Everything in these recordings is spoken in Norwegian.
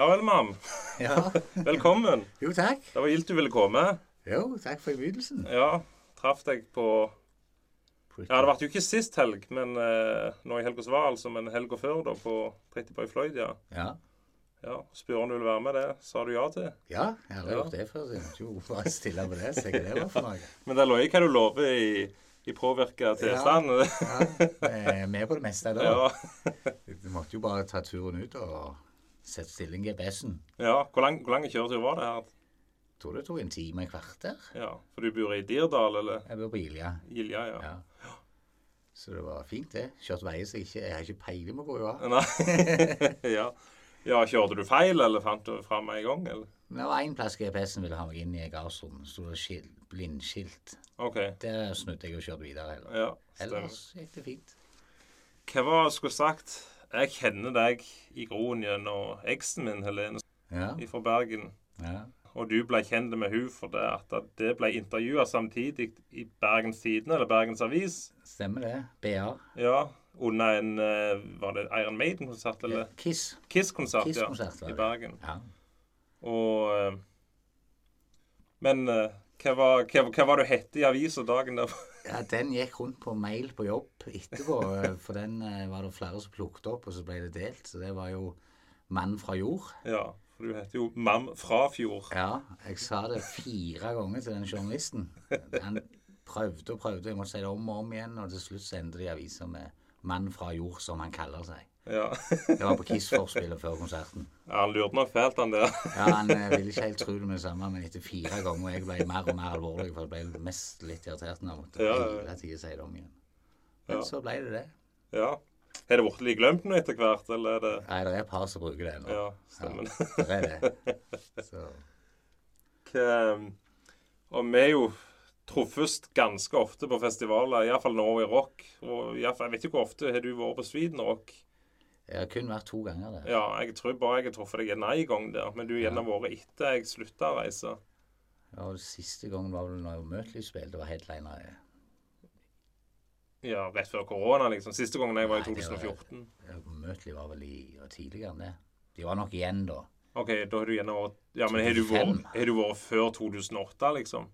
Ja vel, mam. Ja. Velkommen. Jo, takk. Det var gildt du ville komme. Jo, takk for innbydelsen. Ja, traff deg på Ja, det ble jo ikke sist helg, men eh, nå i helga som var, altså, men helga før, da, på Pretty Boy Floyd, ja. Ja. ja. Spurte om du ville være med det. Sa du ja til? ja, jeg har Ja. gjort det før. Så jeg måtte jo bare stille på det. Så jeg det var for noe. Men det lå i hva du lover i, i påvirka tilstand. Ja, jeg er med på det meste da. Ja. Du måtte jo bare ta turen ut og sette stille GPS-en. ja. Hvor lang, hvor lang kjøretur var det her? Jeg tror det tok en time en kvarter. Ja, For du bor i Dirdal, eller? Jeg bor på Ilja. Ilja, ja. Ja. Så det var fint, det. Kjørt veier så jeg ikke Jeg har ikke peiling på hvor jeg var. Nei. ja. ja. Kjørte du feil, eller fant du fram en gang, eller? Det var én plass GPS-en ville ha meg inn i gardsrommet. gardsrom. Sto det blindskilt. OK. Der snudde jeg og kjørte videre heller. Ja. Ellers gikk det fint. Hva var det skulle sagt? Jeg kjenner deg i groen gjennom eksen min, Helene, Ja. fra Bergen. ja. Og du ble kjent med hun for det at det ble intervjua samtidig i Bergens Tidende, eller Bergens Avis. Stemmer det. BA. Ja, under en eh, Var det Iron Maiden-konsert, eller? Kiss. Kiss-konsert, Kiss-konsert, ja. I. Bergen. Ja. Og eh, Men eh, hva, var, hva, hva var du hette i avisa dagen der? Ja, den gikk rundt på mail på jobb etterpå. eh, For den eh, var det flere som plukket opp, og så ble det delt. Så det var jo Mann fra jord. Ja, for du heter jo Mam Frafjord. Ja, jeg sa det fire ganger til den journalisten. Han prøvde og prøvde, jeg måtte si det om og om igjen, og til slutt så endte aviser avisa med 'Mann fra jord', som han kaller seg. Ja. Det var på Kiss-forspillet før konserten. ja, han lurte nok fælt, han der. Ja, Han eh, ville ikke helt tro det med det samme, men etter fire ganger og jeg ble mer og mer alvorlig, for jeg ble mest litt irritert når jeg måtte Ja, ja, hele tiden si det om igjen. Men Ja. så ble det det. Ja. Er det blitt litt glemt nå etter hvert, eller er det Nei, det er et par som bruker det ennå. Ja, stemmer. Ja, det er det. Så, Hva- Og vi er jo truffes ganske ofte på festivaler, iallfall nå i rock. Og i hvert fall- jeg vet ikke hvor ofte har du vært på Sweden Rock? Jeg har kun vært to ganger der. Ja, jeg tror bare jeg har truffet deg en gang der, men du har gjerne vært etter jeg slutta å reise. Ja, og Siste gangen var vel når Møtley spilte, Det var headliner. Ja, rett før korona, liksom. Siste gangen jeg var i Nei, det 2014. Ja, Møtley var vel i, tidligere enn det. De var nok igjen da. OK, da har du gjerne vært Ja, men har du vært, har du vært før 2008, liksom?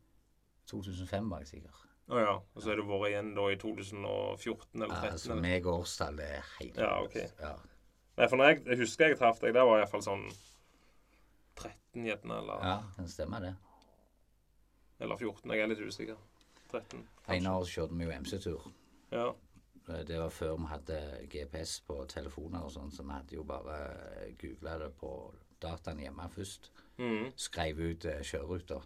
2005 var jeg sikker. Å ja. Og så har du vært igjen da i 2014 eller Ja, 2013? altså, eller? meg og årstall det er helt Ja, ok. Ja. Nei, for når jeg, jeg husker jeg traff deg, det var iallfall sånn 13 gjerne, eller, ja, det stemmer det. eller 14. Jeg er litt usikker. 13. En av oss kjørte vi jo MC-tur. Ja. Det var før vi hadde GPS på telefoner og sånn, så vi hadde jo bare googla det på dataen hjemme først. Mm. Skrev ut eh, kjøreruter.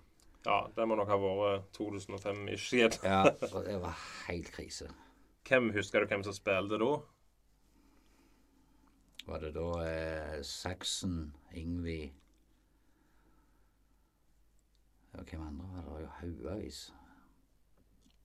Ja, det må nok ha vært 2005-ish. igjen. Ja, det var helt krise. Hvem Husker du hvem som spilte da? Var det da eh, Saxon, Ingvi Ja, hvem andre var det? Jo haugevis.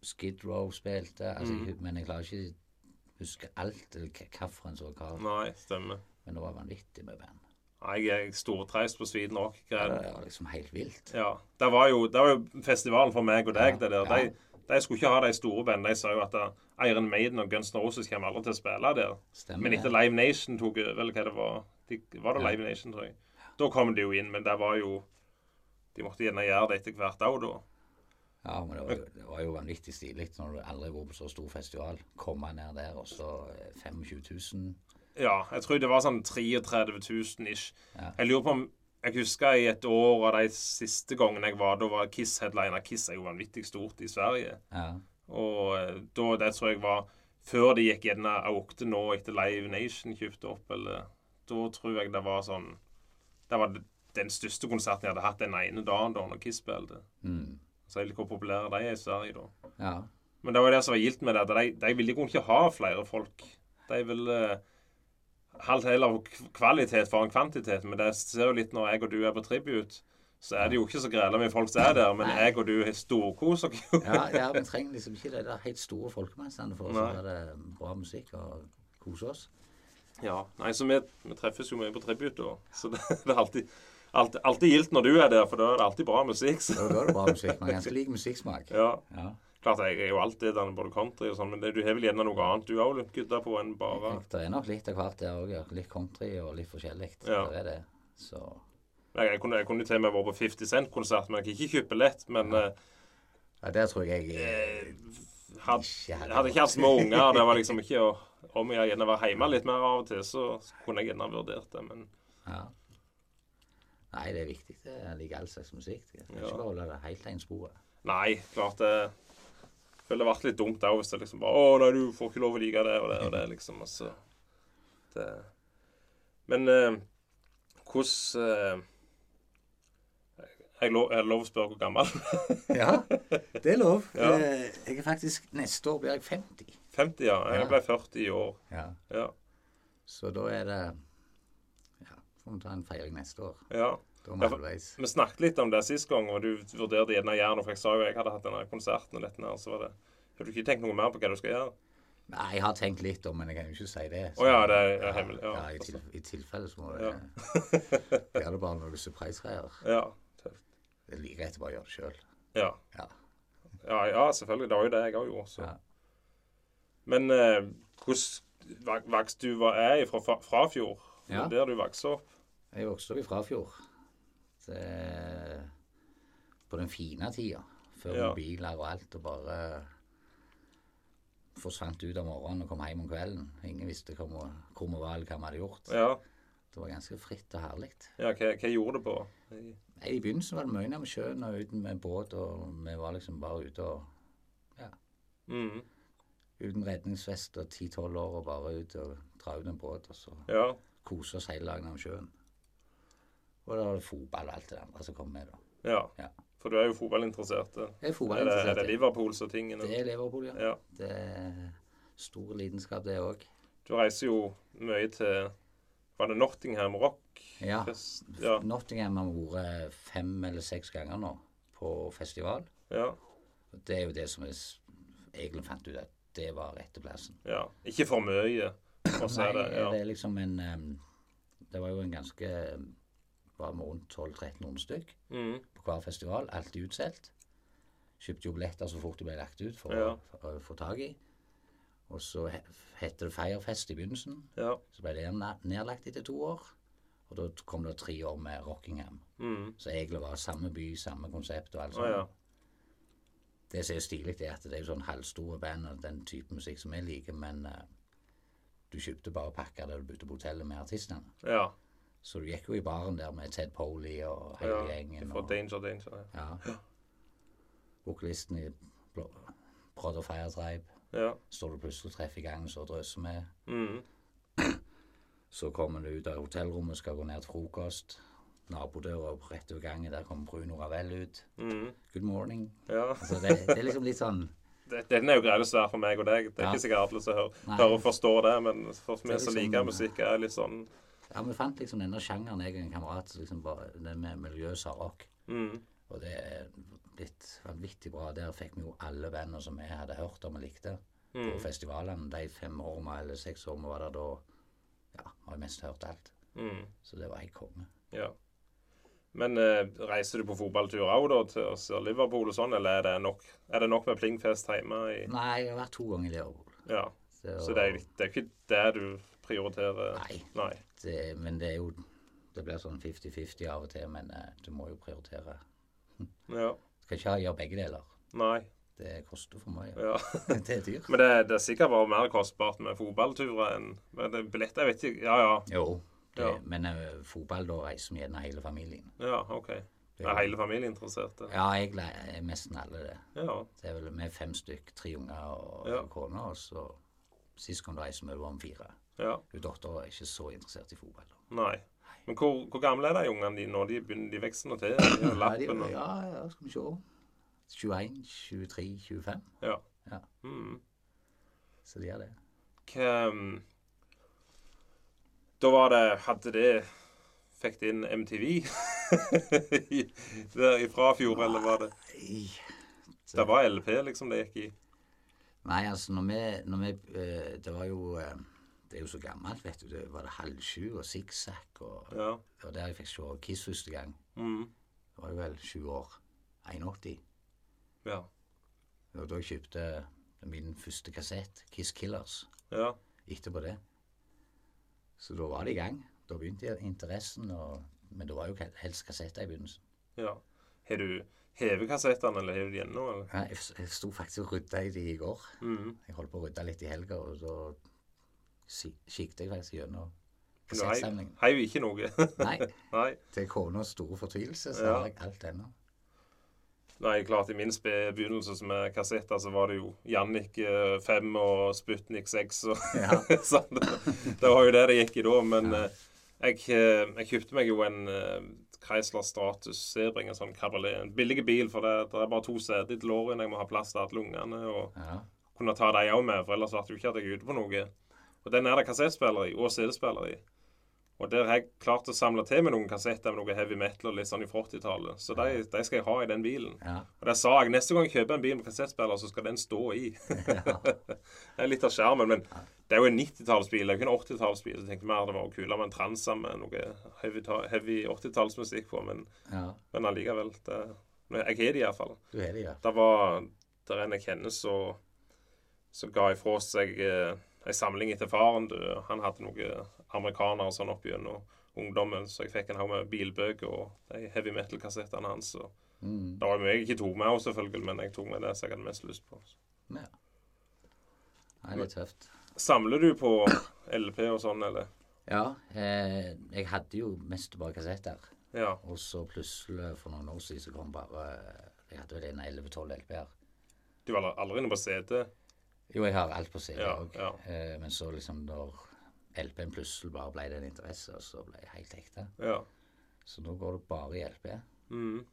Skid Row spilte, altså, jeg, men jeg klarer ikke å huske alt, eller hvilken som var hva. Nei, stemmer. Men det var vanvittig med band. Jeg er stortreist på Sweden Rock. Ja, det var liksom helt vilt. Ja. Det var jo, det var jo festivalen for meg og deg, Ja, det der. ja. De, de skulle ikke ha de store bandene. De sa jo at uh, Iron Maiden og Guns N' Roses kommer aldri til å spille der. Stemmer Men etter. Live Nation tok over, eller hva det var de, Var det. Live Nation, tror jeg. Da kom de jo inn, men det var jo De måtte gjerne gjøre det etter hvert òg, da. Ja, men det var, jo, det var jo vanvittig stilig når du aldri var på så stor festival. Komme ned der, og så eh, 25 000. Ja, jeg tror det var sånn 33 000 ish. Ja. Jeg lurer på om Jeg husker i et år av de siste gangene jeg var, da var Kiss headliner. Kiss er jo vanvittig stort i Sverige. Ja. Og eh, da, det tror jeg var før de gikk gjerne aukte nå etter Live Nation kjøpte opp, eller Da tror jeg det var sånn Det var den største konserten jeg hadde hatt den ene dagen da når Kiss spilte. Mm. Så jeg litt hvor populære de er i Sverige da. ja. Men det var det som var gildt med det. at De, de ville ikke ha flere folk. De ville ha heller kvalitet foran kvantitet. Men det ser jo litt når jeg og du er på tribute, så er det jo ikke så grela med folk som er der. Men jeg og du har storkoser oss jo. Ja, ja, vi trenger liksom ikke det der helt store folkemessene for å høre ha bra musikk og kose oss. Ja, nei, så vi, vi treffes jo mye på tribute, da. Så det, det er alltid, alltid, alltid gildt når du er der, for da er det alltid bra musikk. Så. Da er det bra musikk. Man har ganske lik musikksmak. Ja, Ja. Klart jeg er jo alltid der, både country og sånn, men det, du har vel gjerne noe annet du òg, gutta, på enn bare Det er nok litt av hvert der òg. Ja. Litt country og litt forskjellig. Ja. Det er det. Så Jeg, jeg, kunne, jeg kunne til og med vært på 50 Cent-konsert, men jeg kan ikke kjøpe lett, Men ja. ja, der tror jeg jeg eh, had, Ikke hadde hadde ikke hatt små unger. Det var liksom ikke å, Om jeg gjerne var hjemme litt mer av og til, så kunne jeg gjerne vurdert det. Men ja. Nei, det er viktig. Det er like all slags musikk. Du kan Ja. ikke bare holde det helt ensporet. nei, klart det føler det ble litt dumt der hvis det liksom bare Å, nei, du får ikke lov å like det og det og det, liksom. Og så det. Men eh, hvordan eh, jeg, lov, jeg lov å spørre hvor gammel? Ja, det er lov. Ja. Eh, Jeg er faktisk Neste år blir jeg 50. 50, ja. Jeg Ja. ble 40 i år. Ja. Ja. Så da er det Ja, får vi ta en feiring neste år. ja. Ja, for- Vi snakket litt om det sist gang, og du vurderte gjerne noe. For jeg sa jo jeg hadde hatt denne konserten og dette her, så var det Har du ikke tenkt noe mer på hva du skal gjøre? Nei, jeg har tenkt litt om, men jeg kan jo ikke si det. Å ja, det er- hemmelig, ja. Ja, i, til, I tilfelle så må det gjøre det bare noen surprise-greier. Ja. tøft. Det er like greit å bare gjøre det sjøl. Ja. Ja. ja. Ja, selvfølgelig. Det var jo det jeg òg gjorde. Så. Ja. Men eh, hvordan vokste du hva er fra fra Frafjord? Det Ja. Der du vokste opp? Jeg vokste opp i Frafjord. Det, på den fine tida. Før Ja. mobiler og alt. Og bare forsvant ut om morgenen og kom hjem om kvelden. Ingen visste hvor vi var eller hva vi hadde gjort. Ja. Det var ganske fritt og herlig. ja hva, hva gjorde du på? Nei, I begynnelsen var det mye nede med sjøen og uten med båt, og vi var liksom bare ute og Mm. uten redningsvest og 10-12 år og bare ut og dra ut en båt og så Ja. kose oss hele dagen om sjøen. Og da var det fotball og alt det andre som kom med, da. ja. Ja. For du er jo fotballinteressert. Jeg er Er det, er det Liverpools Liverpool som tingen? Det er Liverpool, ja. Ja. Det er stor lidenskap, det òg. Du reiser jo mye til Var det Nottingham Rock? Ja. Fest? Ja. Nottingham har vært fem eller seks ganger nå på festival. ja. Og Det er jo det som jeg egentlig fant ut at det var rette plassen. ja. Ikke for mye. for å er det ja. det er liksom en um, Det var jo en ganske em, Var vi rundt 1200-1300 stykk Mm. på hver festival. Alltid utsolgt. Kjøpte jo billetter så fort de ble lagt ut for, Ja. å, for å få tak i. Og så he- het det Firefest i begynnelsen. ja. Så ble det nedlagt etter to år. Og da kom det tre år med Rockingham. Mm. Så egentlig var det samme by, samme konsept og alt sånt. ja. Det som er stilig, er at det er jo sånn halvstore band og den type musikk som jeg liker, men uh, du kjøpte bare pakker der du bodde på hotellet med artistene. Ja. Så du gikk jo i baren der med Ted Poley og hele ja. gjengen. Fra Og, Danger Danger. Ja. ja. Vokalisten i Brother Fire Tribe. ja. Står du plutselig og treffer i gangen, så drøsser med. Mm. Så kommer du ut av hotellrommet, skal gå ned til frokost. Nabodøra rett over gangen, der kommer Bruno Ravel ut. Mm. Good morning. ja. Altså, det, det er liksom litt sånn Det- Den er jo greit å være for meg og deg. Det er Ja. ikke sikkert alle som hører, hører og forstår det, men for vi som liksom- liker musikk, er litt sånn Ja, vi fant liksom denne sjangeren, jeg og en kamerat, som liksom bare det med miljøsa rock. mm. Og det er blitt vanvittig bra. Der fikk vi jo alle bandene som vi hadde hørt om og likte på Mm. festivalene. De fem årene eller seks årene vi var der da, ja, har jeg mest hørt alt. Mm. Så det var helt konge. Ja. Men eh, reiser du på fotballtur òg, da, til Liverpool og sånn, eller er det nok, er det nok med plingfest hjemme? I, Nei, jeg har vært to ganger i Liverpool. ja. Så, Så det er, det er ikke det du prioriterer? Nei, Nei. Det, men det er jo Det blir sånn 50-50 av og til, men eh, du må jo prioritere. Ja. Du skal ikke gjøre begge deler. Nei. Det koster for mye. Ja. det er dyrt. Men det, det er sikkert bare mer kostbart med fotballturer enn med billetter. Jeg vet ikke. Ja, ja. Jo, det, Ja. men uh, fotball, da reiser vi gjerne hele familien. Ja, OK. Det Er hele familien interessert? Ja, jeg er nesten alle det. Ja. Det er vel er fem stykk, tre unger og Ja. kone. Og så sist gang reiste vi var vi fire. Ja. Hun dattera er ikke så interessert i fotball. da. Nei. Men hvor, hvor gamle er de ungene dine nå? De begynner de vokser nå til? De lappen og ja, ja, skal vi se. 21, 23, 25. Ja. Ja. Mm. Så de er det. Hva um, Da var det Hadde det Fikk det inn MTV I- der ifra fjor, eller var det Nei, Det var LP, liksom, det gikk i? Nei, altså, når vi, når vi eh, Det var jo eh, Det er jo så gammelt, vet du. Det var det halv sju og sikksakk og Ja. Det var der jeg fikk se Kiss første gang. Mm. Det var jo vel sju år. 81. Ja. Det var da jeg kjøpte min første kassett, Kiss Killers. Ja. Etterpå det. Så da var det i gang. Da begynte interessen, og Men det var jo helst kassetter i begynnelsen. Ja. Har du hevet kassettene, eller har du de ennå? eller? Ja, jeg, jeg sto faktisk og rydda i de i går. Mm. Jeg holdt på å rydde litt i helga, og da kikket jeg faktisk gjennom Men du hei- kassettsamlingen. ikke noe? Nei, Nei. til konas store fortvilelse så Ja. har jeg alt ennå. Nei, klart i min begynnelse med kassetter så var det jo Jannik 5 og Sputnik 6 og Ja. så det, var jo det det gikk i da. Men Ja. eh, jeg, eh, jeg kjøpte meg jo en eh, Chrysler Stratus Sebring, en sånn kabriolet. En billig bil, for det, det er bare to seter til lårene. Jeg må ha plass til alle ungene. og Ja. kunne ta dem òg med, for ellers ble det jo ikke at jeg er ute på noe. Og Den er det kassettspiller i, og CD-spiller i. Og der har jeg klart å samle til med noen kassetter med noe heavy metal litt sånn i 80-tallet. Så de, de skal jeg ha i den bilen. Ja. Og der sa jeg neste gang jeg kjøper en bil med kassettspiller, så skal den stå i. det er litt av skjermen, men det er jo en 90-tallsbil, det er jo ikke en 80-tallsbil. Så jeg tenkte mer det var kulere med en Transa med noe heavy, heavy 80-tallsmusikk på, men, ja. men allikevel. Det, jeg har det iallfall. Du har det, ja. Det var der en jeg kjenner som så ga ifra seg eh, ei samling etter faren. Han hadde noen amerikanere sånn opp gjennom ungdommen, så jeg fikk en haug med bilbøker og de heavy metal-kassettene hans. Og Mm. det var mye jeg ikke tok med, også, selvfølgelig, men jeg tok med det som jeg hadde mest lyst på. ja. Nei, det er tøft. Samler du på LP og sånn, eller? Ja, eh, jeg hadde jo mest bare kassetter. Ja. Og så plutselig, for noen år siden, så kom bare Jeg hadde vel en 11-12 LP-er. Du var aldri inne på CD? Jo, jeg har alt på CD Ja, òg. ja. Eh, men så liksom når LP-en plutselig bare ble det en interesse, og så ble jeg helt ekte. Ja. Så nå går det bare i LP. Mm.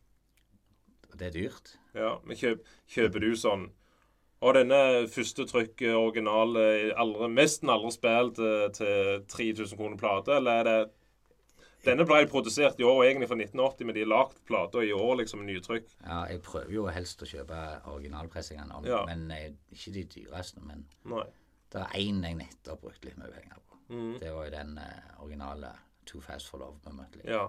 Det er dyrt. Ja, men kjøp, kjøper du sånn Og denne første trykk original, aldri, mest den aldri spilt eh, til 3000 kroner plate, eller er det Denne ble produsert i år egentlig fra 1980, men de har lagd plata i år, liksom, nytrykk. Ja, jeg prøver jo helst å kjøpe originalpressingene, Ja. men eh, ikke de dyreste. Men Nei. det er én jeg nettopp brukte litt mye penger på. Mm. Det var jo den uh, originale Too Fast for Love med Mutley. Ja.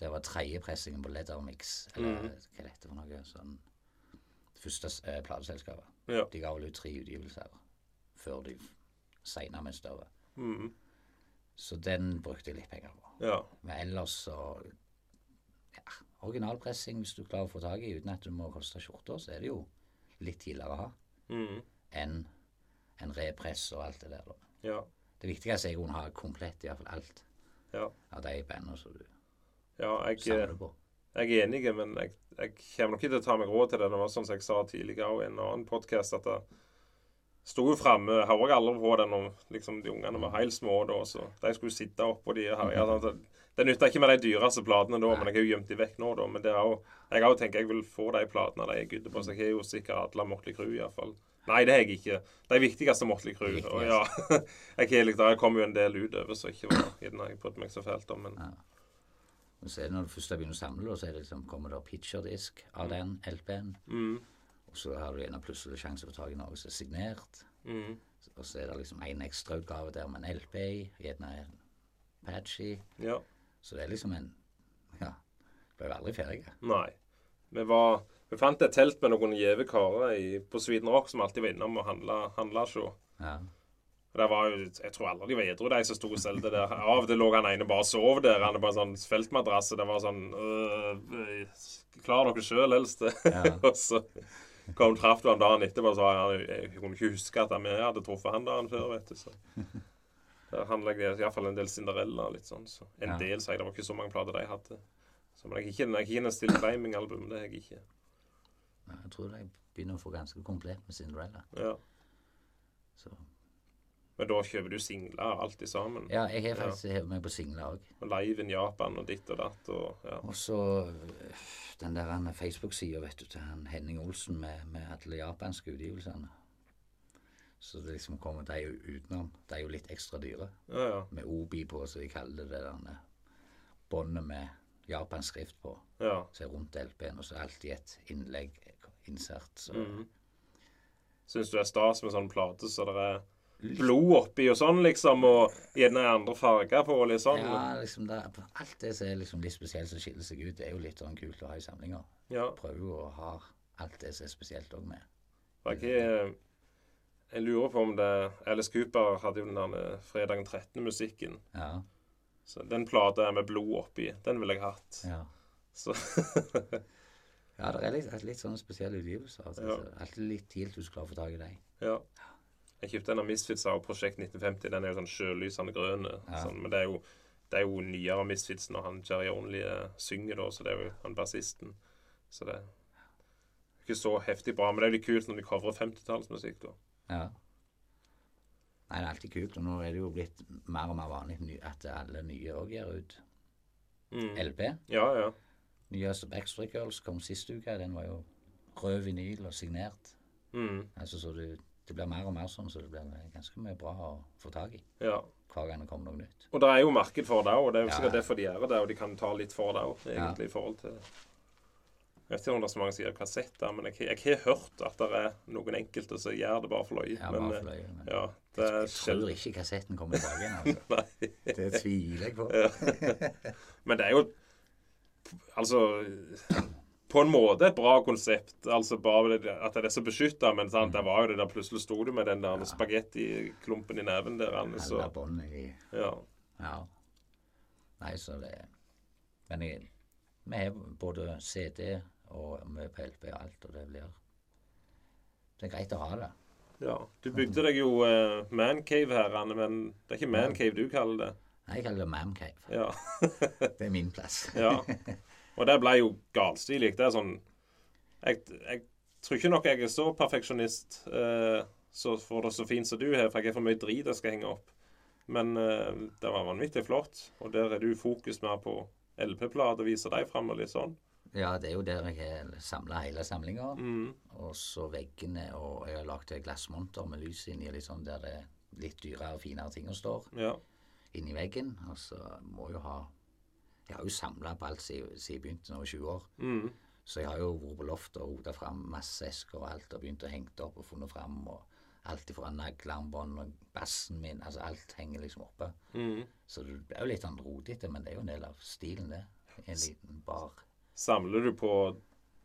Det var tredjepressingen på Lettermix, eller mm. hva det dette for noe. Sånn det første uh, plateselskapet. Ja. De ga vel ut tre utgivelser før de seinere med større. Mm. Så den brukte jeg litt penger på. Ja. Men ellers så ja, Originalpressing, hvis du klarer å få tak i uten at du må koste skjorta, så er det jo litt tidligere å ha Mm. enn en repress og alt det der. da. ja. Det viktigste er at hun ha komplett iallfall alt Ja. av de bandene som du Ja, jeg, samler på. jeg er enig, men jeg, jeg kommer nok ikke til å ta meg råd til det. Det var sånn som jeg sa tidligere i en annen podkast, at det sto jo framme Har òg aldri på det når liksom, de ungene var helt små da, så de skulle sitte oppå de her. Ja, sånn, det nytta ikke med de dyreste platene da, men jeg har jo gjemt de vekk nå, da. Men det er jo, jeg har jo tenkt jeg vil få de platene de er gudde på, så jeg har jo sikkert alle Motley Crew, iallfall. Nei, det har jeg ikke. De viktigste Motley Crew. Viktigste. Og ja, jeg liksom, det kom jo en del utover, så ikke var gjerne jeg brydde meg så fælt om, men Ja. Så er det når du først begynner å samle, så er det liksom, kommer det pitcherdisk av den LP-en. mm, Og så har du gjerne plutselig sjanse for å få tak i noe som er signert. mm, Og så er det liksom en ekstrautgave der med en LP i, gjerne en patch i. ja. Så det er liksom en Ja. Ble jo aldri ferdig. Nei. Vi, var, vi fant et telt med noen gjeve karer på Sweden Rock som alltid var innom og handla, sjå. Ja. Det var jo, Jeg tror aldri de var edru, de som sto og solgte der. Av og til lå han ene bare og sov der. Han er på en sånn feltmadrass. Det var sånn øh, Klar dere sjøl, helst. Ja. og så kom traff du han dagen etterpå så han, jeg kunne ikke huske at vi hadde truffet han dagen før. vet du, så. Der handla jeg iallfall en del Cinderella litt sånn. Så. En Ja. del, sa jeg. Det var ikke så mange plater de hadde. Så, men jeg ikke, jeg ikke en Still Claiming-album. Det er jeg ikke. Jeg tror de begynner å få ganske komplett med Cinderella. Ja. Så. Men da kjøper du singler alt i sammen? Ja, jeg har faktisk hevet meg på singler òg. Og live in Japan og ditt og datt og ja. Og så øh, den der Facebook-sida vet du, til han Henning Olsen med, med alle japanske utgivelsene. Så det liksom kommer de jo utenom. De er jo litt ekstra dyre. Ja, ja. Med Obi på, som de kaller det det der båndet med japansk skrift på. ja. Så er rundt LP-en, og så alltid et innlegg insert. Så Mm. Syns du det er stas med sånn plate så det er blod oppi og sånn, liksom, og gjerne andre farger på og litt sånn? ja, liksom det, alt det som er liksom litt spesielt som skiller seg ut, det er jo litt sånn kult å ha i samlinger. Ja. Prøver å ha alt det som er spesielt òg med. Jeg, jeg lurer på om det Alice Cooper hadde jo den der fredagen 13.-musikken. Ja. Så den plata med blod oppi, den ville jeg hatt. Ja. Så ja, det er litt, litt sånne spesielle utgivelser. Altså. Ja. Alltid litt tidlig du skal klare å få tak i dem. ja. Jeg kjøpte en av Misfits av Prosjekt 1950. Den er jo sånn sjølysende grønn. Ja. Sånn, men det er jo det er jo nyere Misfits når han Jerry Only eh, synger, da, så det er jo han bassisten. Så det er ikke så heftig bra. Men det er litt kult når de coverer 50-tallsmusikk, da. Ja. Nei, det er alltid kult. Og nå er det jo blitt mer og mer vanlig at alle nye òg gir ut Mm. LP. Ja, ja. Nyeste Backstreet Girls kom sist uke. Den var jo rød vinyl og signert. Mm. Altså, så det, det blir mer og mer sånn, så det blir ganske mye bra å få tak i ja. hver gang det kommer noe nytt. Og det er jo marked for det òg, og det er jo Ja. sikkert derfor de gjør det. Og de kan ta litt for det òg, egentlig, i forhold til Jeg vet ikke om det er så mange som gjør kassetter, men jeg, jeg har hørt at det er noen enkelte som gjør det bare for løye. Ja, men bare for løye, men ja, det er Jeg tror ikke kassetten kommer tilbake igjen. altså. Det tviler jeg på. Men det er jo Altså På en måte et bra konsept. Altså bare at det er så beskytta, men sant, der var jo det der plutselig sto du med den der spagettiklumpen i neven der. Anne, så, Alle bånd i ja. Ja. Nei, så det Men jeg, vi har både CD og vi på LP og alt, og det blir Det er greit å ha det. ja. Du bygde deg jo uh, mancave her, Anne, men det er ikke mancave du kaller det. Nei, Jeg kaller det Mamcave. Ja. Det er min plass. ja. Og det ble jo galstilig. Det er sånn jeg, jeg tror ikke nok jeg er så perfeksjonist eh, så for det så fint som du har, for jeg har for mye drit jeg skal henge opp. Men eh, det var vanvittig flott. Og der er du fokus mer på LP-plater, viser deg fram og litt sånn. Ja, det er jo der jeg har samla hele samlinga. Mm. Og så veggene, og jeg har lagd glassmonter med lys inni, litt sånn der det er litt dyrere og finere ting står Ja. inni veggen. Og så må jo ha Jeg har jo samla på alt siden jeg begynte når jeg var 20 år. Mm. Så jeg har jo vært på loftet og rota fram masse esker og alt, og begynt å henge det opp og funnet fram. og Alt ifra naglearmbånd og bassen min, altså alt henger liksom oppe. Mm. Så det er jo litt sånn rotete, men det er jo en del av stilen, det. En liten bar. Samler du på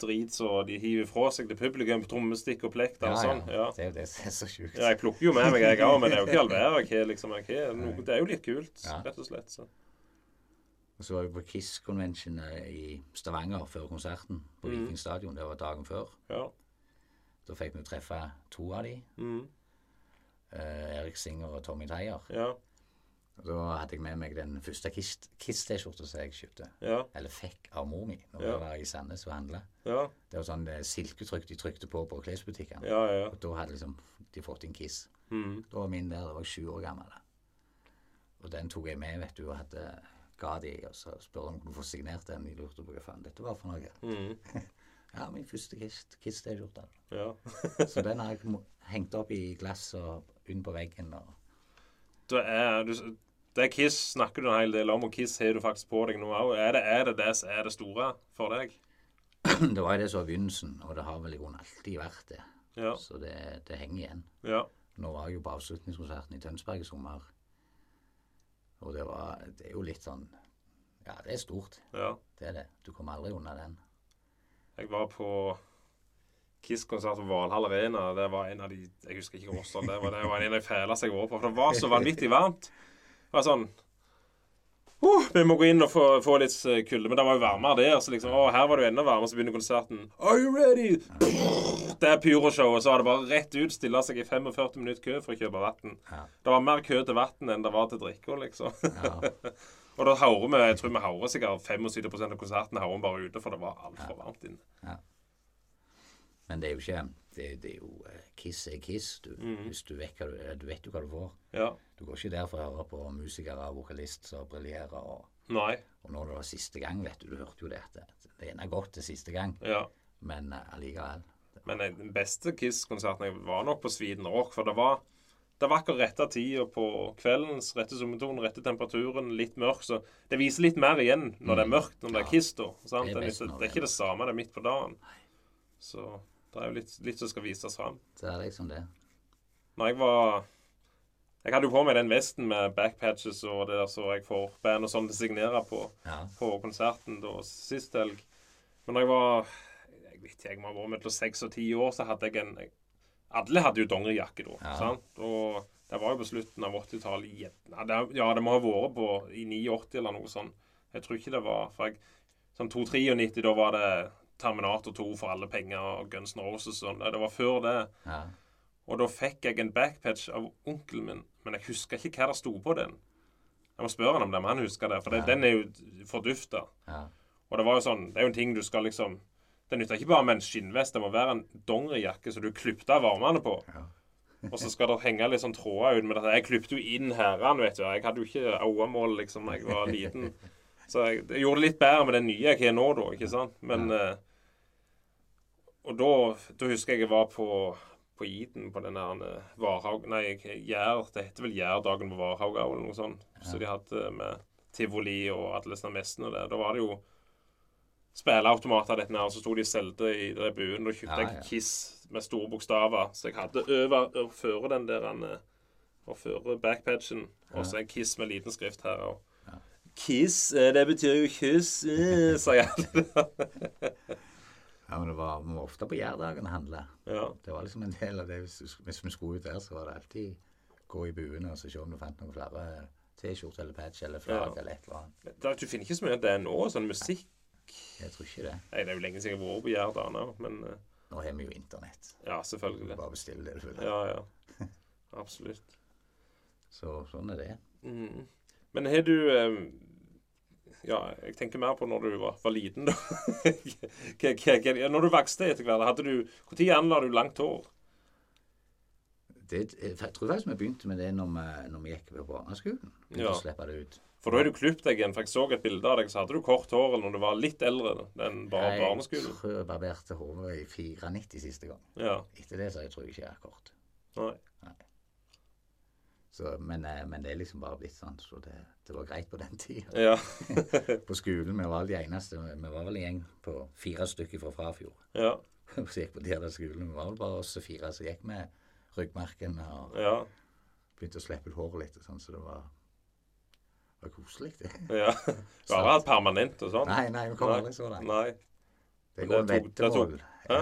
drit så de hiver fra seg til publikum, på trommestikk og plekter og sånn? Ja. Det det er så sjukt. ja. Jeg plukker jo med meg, jeg òg, men det er jo ikke all verden. Liksom, det er jo litt kult, Ja. rett og slett. Så. Og så var vi på Kiss Convention eh, i Stavanger før konserten på Mm. Viking Stadion. Det var dagen før. Ja. Da fikk vi treffe to av de. Mm. Eh, Erik Singer og Tommy Tyer. Ja. Og Da hadde jeg med meg den første Kiss- Kiss-T-skjorta som jeg kjøpte. Ja. Eller fikk av mor mi når jeg var i Sandnes og handla. Ja. Det var sånn eh, silketrykk de trykte på på klesbutikkene. Ja, ja. Og da hadde liksom de fått inn Kiss. Mm. Da var min der, da var jeg sju år gammel. Og den tok jeg med, vet du, og hadde ga de, og så spurte han om du får signert den. De lurte på hva faen dette var for noe. Mm. Ja, min første Kiss- Kiss-T-skjorte. Ja. Så den har jeg hengt opp i glass og under på veggen. og Det, er du Det er Kiss snakker du en hel del om, og Kiss har du faktisk på deg nå òg. Er, det- er det det er det store for deg? Det var jo det som var begynnelsen, og det har vel i grunnen alltid vært det. Ja. Så det, det henger igjen. Ja. Nå var jeg jo på avslutningskonserten i Tønsberg i sommer. Og det var Det er jo litt sånn Ja, det er stort. ja. Det er det. Du kommer aldri unna den. Jeg var på Kiss-konsert på Valhall Arena. Det var en av de Jeg husker ikke årstall. Det var, det var en av de fæleste jeg var på. For det var så vanvittig varmt. Det var sånn uh, Vi må gå inn og få, få litt eh, kulde. Men det var jo varmere der. Så liksom, å, her var det jo enda varmere. Så begynner konserten. Are you ready? Det er pyroshowet. Så var det bare rett ut. Stille seg i 45 minutter kø for å kjøpe vann. Ja. Det var mer kø til vann enn det var til drikke, liksom. Ja. og da hører vi Jeg tror vi hører sikkert 75% av konserten hører bare ute, for det var altfor varmt inne. Men det er jo ikke Det, det er jo eh, Kiss er Kiss. Du, Mm. Hvis du vet, du, du vet jo hva du får. Ja. Du går ikke der for å høre på musikere og vokalist som briljerer. Og, og når det var siste gang, vet du, du hørte jo det at det, ene er godt til siste gang, Ja. men eh, allikevel. Men eh, den beste Kiss-konserten var nok på Sweden Rock. For det var, det var akkurat rette tida på kveldens rette summetone, rette temperaturen, litt mørk. Så det viser litt mer igjen når det er mørkt, når det er Kiss, da. Sant? Det det er ikke det samme, det er midt på dagen. Så det er jo litt, litt som skal vises fram. Det er liksom det. Når jeg var Jeg hadde jo på meg den vesten med backpatches og det der så jeg får band og sånn signere på Ja. på konserten da sist helg. Men når jeg var Jeg vet ikke, jeg må ha vært mellom seks og ti år, så hadde jeg en Alle hadde jo dongerijakke da. Ja. sant? Og det var jo på slutten av 80-tallet. Ja, det- Ja, det må ha vært på i 89 eller noe sånt. Jeg tror ikke det var for jeg, Sånn 2-93, da var det Terminator 2 for alle penger og Guns N' Roses og sånn. Det var før det. Ja. Og da fikk jeg en backpatch av onkelen min, men jeg husker ikke hva det sto på den. Jeg må spørre han om det, men han husker det, for det, Ja. den er jo fordufta. ja. Og det var jo sånn, det er jo en ting du skal liksom Det nytter ikke bare med en skinnvest, det må være en dongerijakke som du klipte av varmene på. Ja. Og så skal det henge litt sånn tråder ut med dette. Jeg klipte jo inn herren, vet du. Jeg hadde jo ikke øyemål liksom da jeg var liten. Så jeg, jeg gjorde det litt bedre med den nye jeg har nå, da. ikke sant? Men eh, Og da, da husker jeg jeg var på på Iden på den der eh, Varhaug... Nei, Gjær, det heter vel Gjærdagen på Varhaug eller noe sånt. Så de hadde med tivoli og alle sånne messene der. Da var det jo spilleautomater dette her, så sto de og solgte i det buen. Da kjøpte Ja, ja. jeg Kiss med store bokstaver. Så jeg hadde over føre den der eh, og føre backpatchen. Og så en Kiss med liten skrift her. Og Kiss, eh, det betyr jo kyss, eh, sa jeg. ja, men det var, vi var ofte på Jærdagen og handle. ja. Det var liksom en del av det. Hvis, hvis vi skulle ut der, så var det alltid gå i buene og se om du fant noen flere T-skjorter eller patch eller flagg Ja. eller et eller annet. Det, du finner ikke så mye av det nå, sånn musikk. Jeg tror ikke det. Nei, det er jo lenge siden jeg har vært på Gjerdane, men eh, Nå har vi jo internett. ja, Du selvfølgelig. bare bestiller det du vil. Ja, ja. Absolutt. Så sånn er det. Mm. Men har du eh, Ja, jeg tenker mer på når du var, var liten, da. Når du vokste etter hvert, hadde du Når anla du langt hår? det. Jeg tror faktisk vi begynte med det når vi, når vi gikk på barneskolen. Ja. det ut. For da har du klippet deg igjen. For jeg så et bilde av deg, så hadde du kort hår når du var litt eldre enn bare barneskolen. Jeg tror jeg barberte hodet i 94 siste gang. Ja. Etter det så jeg tror jeg ikke jeg er kort. Nei. Så, men, eh, men det er liksom bare blitt sånn, så det, det var greit på den tida. Ja. På skolen, vi var de eneste. Vi var vel en gjeng på fire stykker fra Frafjord. Ja. så gikk på der skolen. Vi var vel bare oss fire som gikk med ryggmerken og Ja. begynte å slippe ut håret litt og sånn, så det var, var koselig, det. ja. Du har hatt permanent og sånn? Nei, nei, vi kom aldri så langt. Nei. Det er går tok- veddemål. Jeg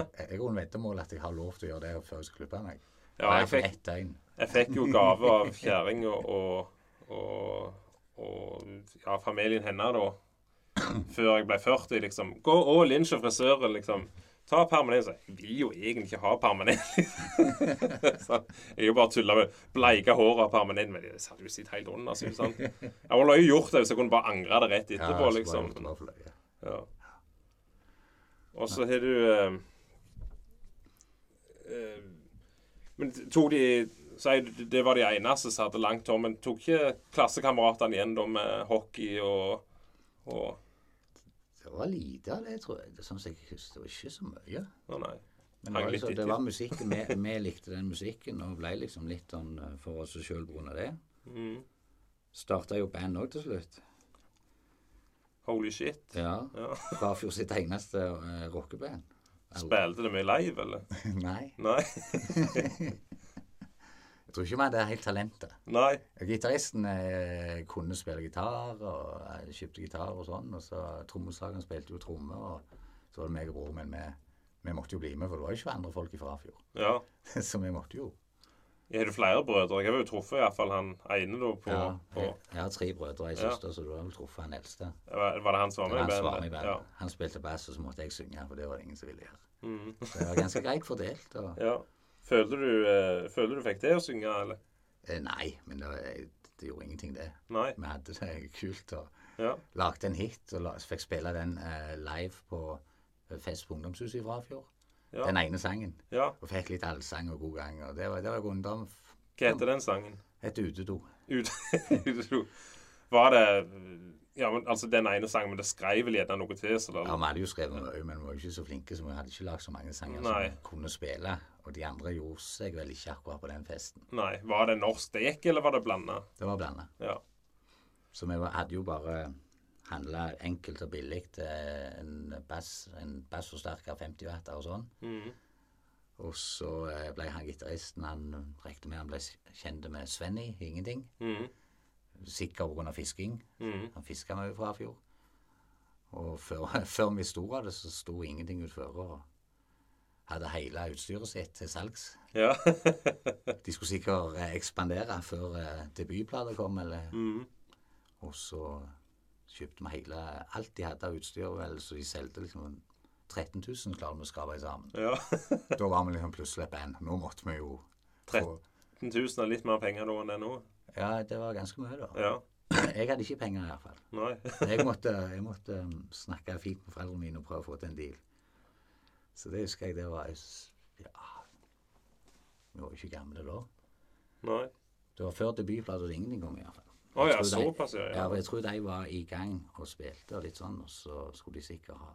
at jeg har lov til å gjøre det før jeg skal klippe meg. Ja, jeg fikk, ett døgn. Jeg fikk jo gave av kjerringa og, og, og ja, familien hennes da. Før jeg ble 40, liksom. Gå all in hos frisøren, liksom. Ta permanent. Så jeg vil jo egentlig ikke ha permanent. så jeg jo bare tulla med bleike hår og permanent, men det hadde jo sittet helt under. Altså, sant? Jeg ville jo gjort det hvis jeg kunne bare angre det rett etterpå, så liksom. Ja. Og så har du eh, eh, Men tok de Si det var de eneste som hadde langt hår, men tok ikke klassekameratene igjen da med hockey og, og Det var lite av det, tror jeg. Det, sånn som jeg husker, det var ikke så mye. Å nei. Men det var, liksom, det var musikken. Vi, vi likte den musikken og ble liksom litt sånn eh, for oss sjøl pga. det. Mm. Starta jo band òg til slutt. Holy shit. Ja. Ja. Sitt eneste uh, rockeband. Spilte det mye live, eller? Nei. Nei. Jeg tror ikke vi hadde helt talentet. Nei. Gitaristen eh, kunne spille gitar, og eh, kjøpte gitar og sånn. Og så trommeslageren spilte jo trommer, og så var det meg og broren min. Vi, vi måtte jo bli med, for det var jo ikke andre folk fra Frafjord. Ja. så vi måtte jo. Har du flere brødre? Jeg har jo truffet iallfall han ene da på, Ja, på jeg, jeg har tre brødre og ei Ja. søster, så du har vel truffet han eldste. Var var det han som var med i han som var med i bandet? bandet. Han spilte bass, og så måtte jeg synge, for det var det ingen som ville gjøre. Mm. Så det var ganske greit fordelt. Og, ja. Følte du, uh, følte du fikk det å synge, eller? eh, nei, men det, det gjorde ingenting, det. Nei? Vi hadde det kult og Ja. lagde en hit og la, fikk spille den uh, live på eh, fest på ungdomshuset i Frafjord. Ja. Den ene sangen. ja. Og fikk litt allsang og god gang. Og det var, det var ungdom. Hva heter den sangen? Et utedo. Ut, utedo. var det Ja, men altså den ene sangen, men det skrev vel gjerne noe til? Så det, Ja, vi hadde jo skrevet mye, men vi var jo ikke så flinke, så vi hadde ikke lagd så mange sanger Nei. som vi kunne spille. Og de andre gjorde seg vel ikke akkurat på den festen. Nei. Var det norsk det gikk, eller var det blanda? Det var blanda. Ja. Så vi hadde jo bare handla enkelt og billig en bass, en bassforsterker 50 watt og sånn. Mhm. Og så eh, ble han gitaristen Han regnet med han ble kjent med Svenny, ingenting. Mhm. Sikkert pga. fisking. Mm. Han fiska mye fra fjor. Og før, før vi sto av det, så sto ingenting utføre. Og hadde hele utstyret sitt til salgs. Ja. De skulle sikkert eh, ekspandere før eh, debutplata kom, eller mm. Og så kjøpte vi hele alt de hadde av utstyr, vel, så de solgte liksom 13 000 klarte vi å skrape sammen. ja. Da var vi liksom plutselig et band. Nå måtte vi jo få 13 000 er litt mer penger da enn det er nå. Ja, det var ganske mye, da. Ja. Jeg hadde ikke penger, iallfall. Nei. Jeg måtte, jeg måtte um, snakke fint med foreldrene mine og prøve å få til en deal. Så det husker jeg det var Ja Vi var jo ikke gamle da. Nei. Det var før debutplata det ingenting kom, iallfall. Å ja, såpass, ja. Ja, jeg tror de var i gang og spilte og litt sånn, og så skulle de sikkert ha,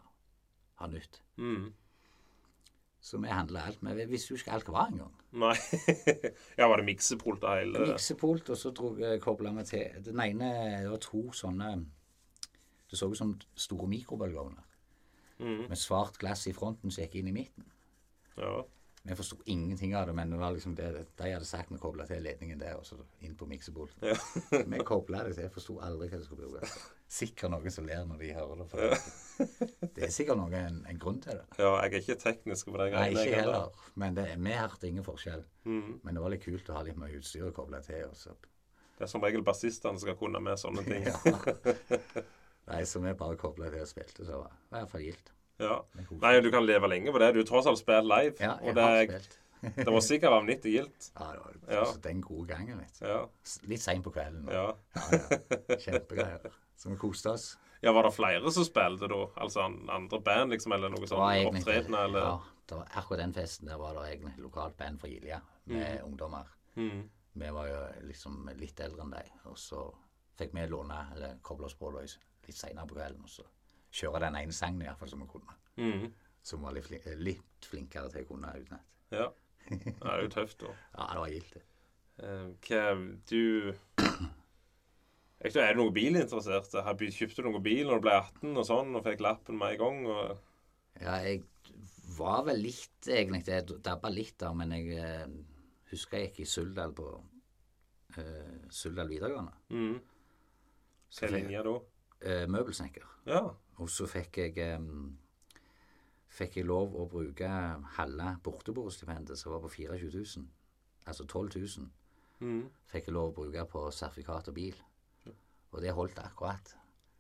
ha nytt. Mm. Så vi handla alt. Men vi visste jo ikke alt hva var engang. Nei. ja, var det miksepult av hele? Miksepult, og så drog kobla meg til Den ene Det var to sånne Det så ut som store mikrobølgeovner. Mm. Med svart glass i fronten som gikk inn i midten. Ja. Vi forsto ingenting av det, men det var liksom det de hadde sagt vi kobla til ledningen der, og så inn på miksebolten. Ja. vi kobla det så jeg forsto aldri hva det skulle brukes til. Sikkert noen som ler når de hører det. For det, det er sikkert noen, en, en grunn til det. ja, jeg er ikke teknisk på den gangen. Nei, ikke jeg heller. Men det, vi hørte ingen forskjell. Mm. Men det var litt kult å ha litt mye utstyr å koble til. Og så. Det er som regel bassistene som skal kunne med sånne ting. Ja. Nei, så vi bare kobla til og spilte, så var det i hvert fall gildt. Ja. Nei, du kan leve lenge på det. Du har tross alt spiller live. Ja, jeg og det, har spilt. det var sikkert vanvittig gildt. Ja, det var Ja. den gode gangen, Litt. Ja. Litt seint på kvelden. ja. Ja, ja. Kjempegreier. Så vi koste oss. Ja, Var det flere som spilte da? Altså andre band, liksom, eller noe Det egentlig- opptredende, eller? Ja, det var akkurat den festen der var det egentlig lokalt band fra Gilja med ungdommer. Mm. Vi var jo liksom litt eldre enn de, og så fikk vi låne, eller koble oss på da, litt seinere på kvelden, og så kjøre den ene sangen fall som vi kunne. Mm. Som var litt, flin litt flinkere til å kunne utenat. Ja. Det er jo tøft, da. Ja, det var gildt, det. Eh, Hva Du Er du noe bilinteressert? Kjøpte du noe bil når du ble 18 og sånn, og fikk lappen med en gang? Og... Ja, jeg var vel litt, egentlig. Jeg dabba litt der, men jeg uh, husker jeg gikk i Suldal på uh, Suldal videregående. Mm. Hva linje da? Uh, møbelsnekker. Ja. Og så fikk jeg fikk jeg lov å bruke halve borteboerstipendet, som var på 24 000. Altså 12 000. Mm. Fikk jeg lov å bruke på sertifikat og bil. Og det holdt akkurat.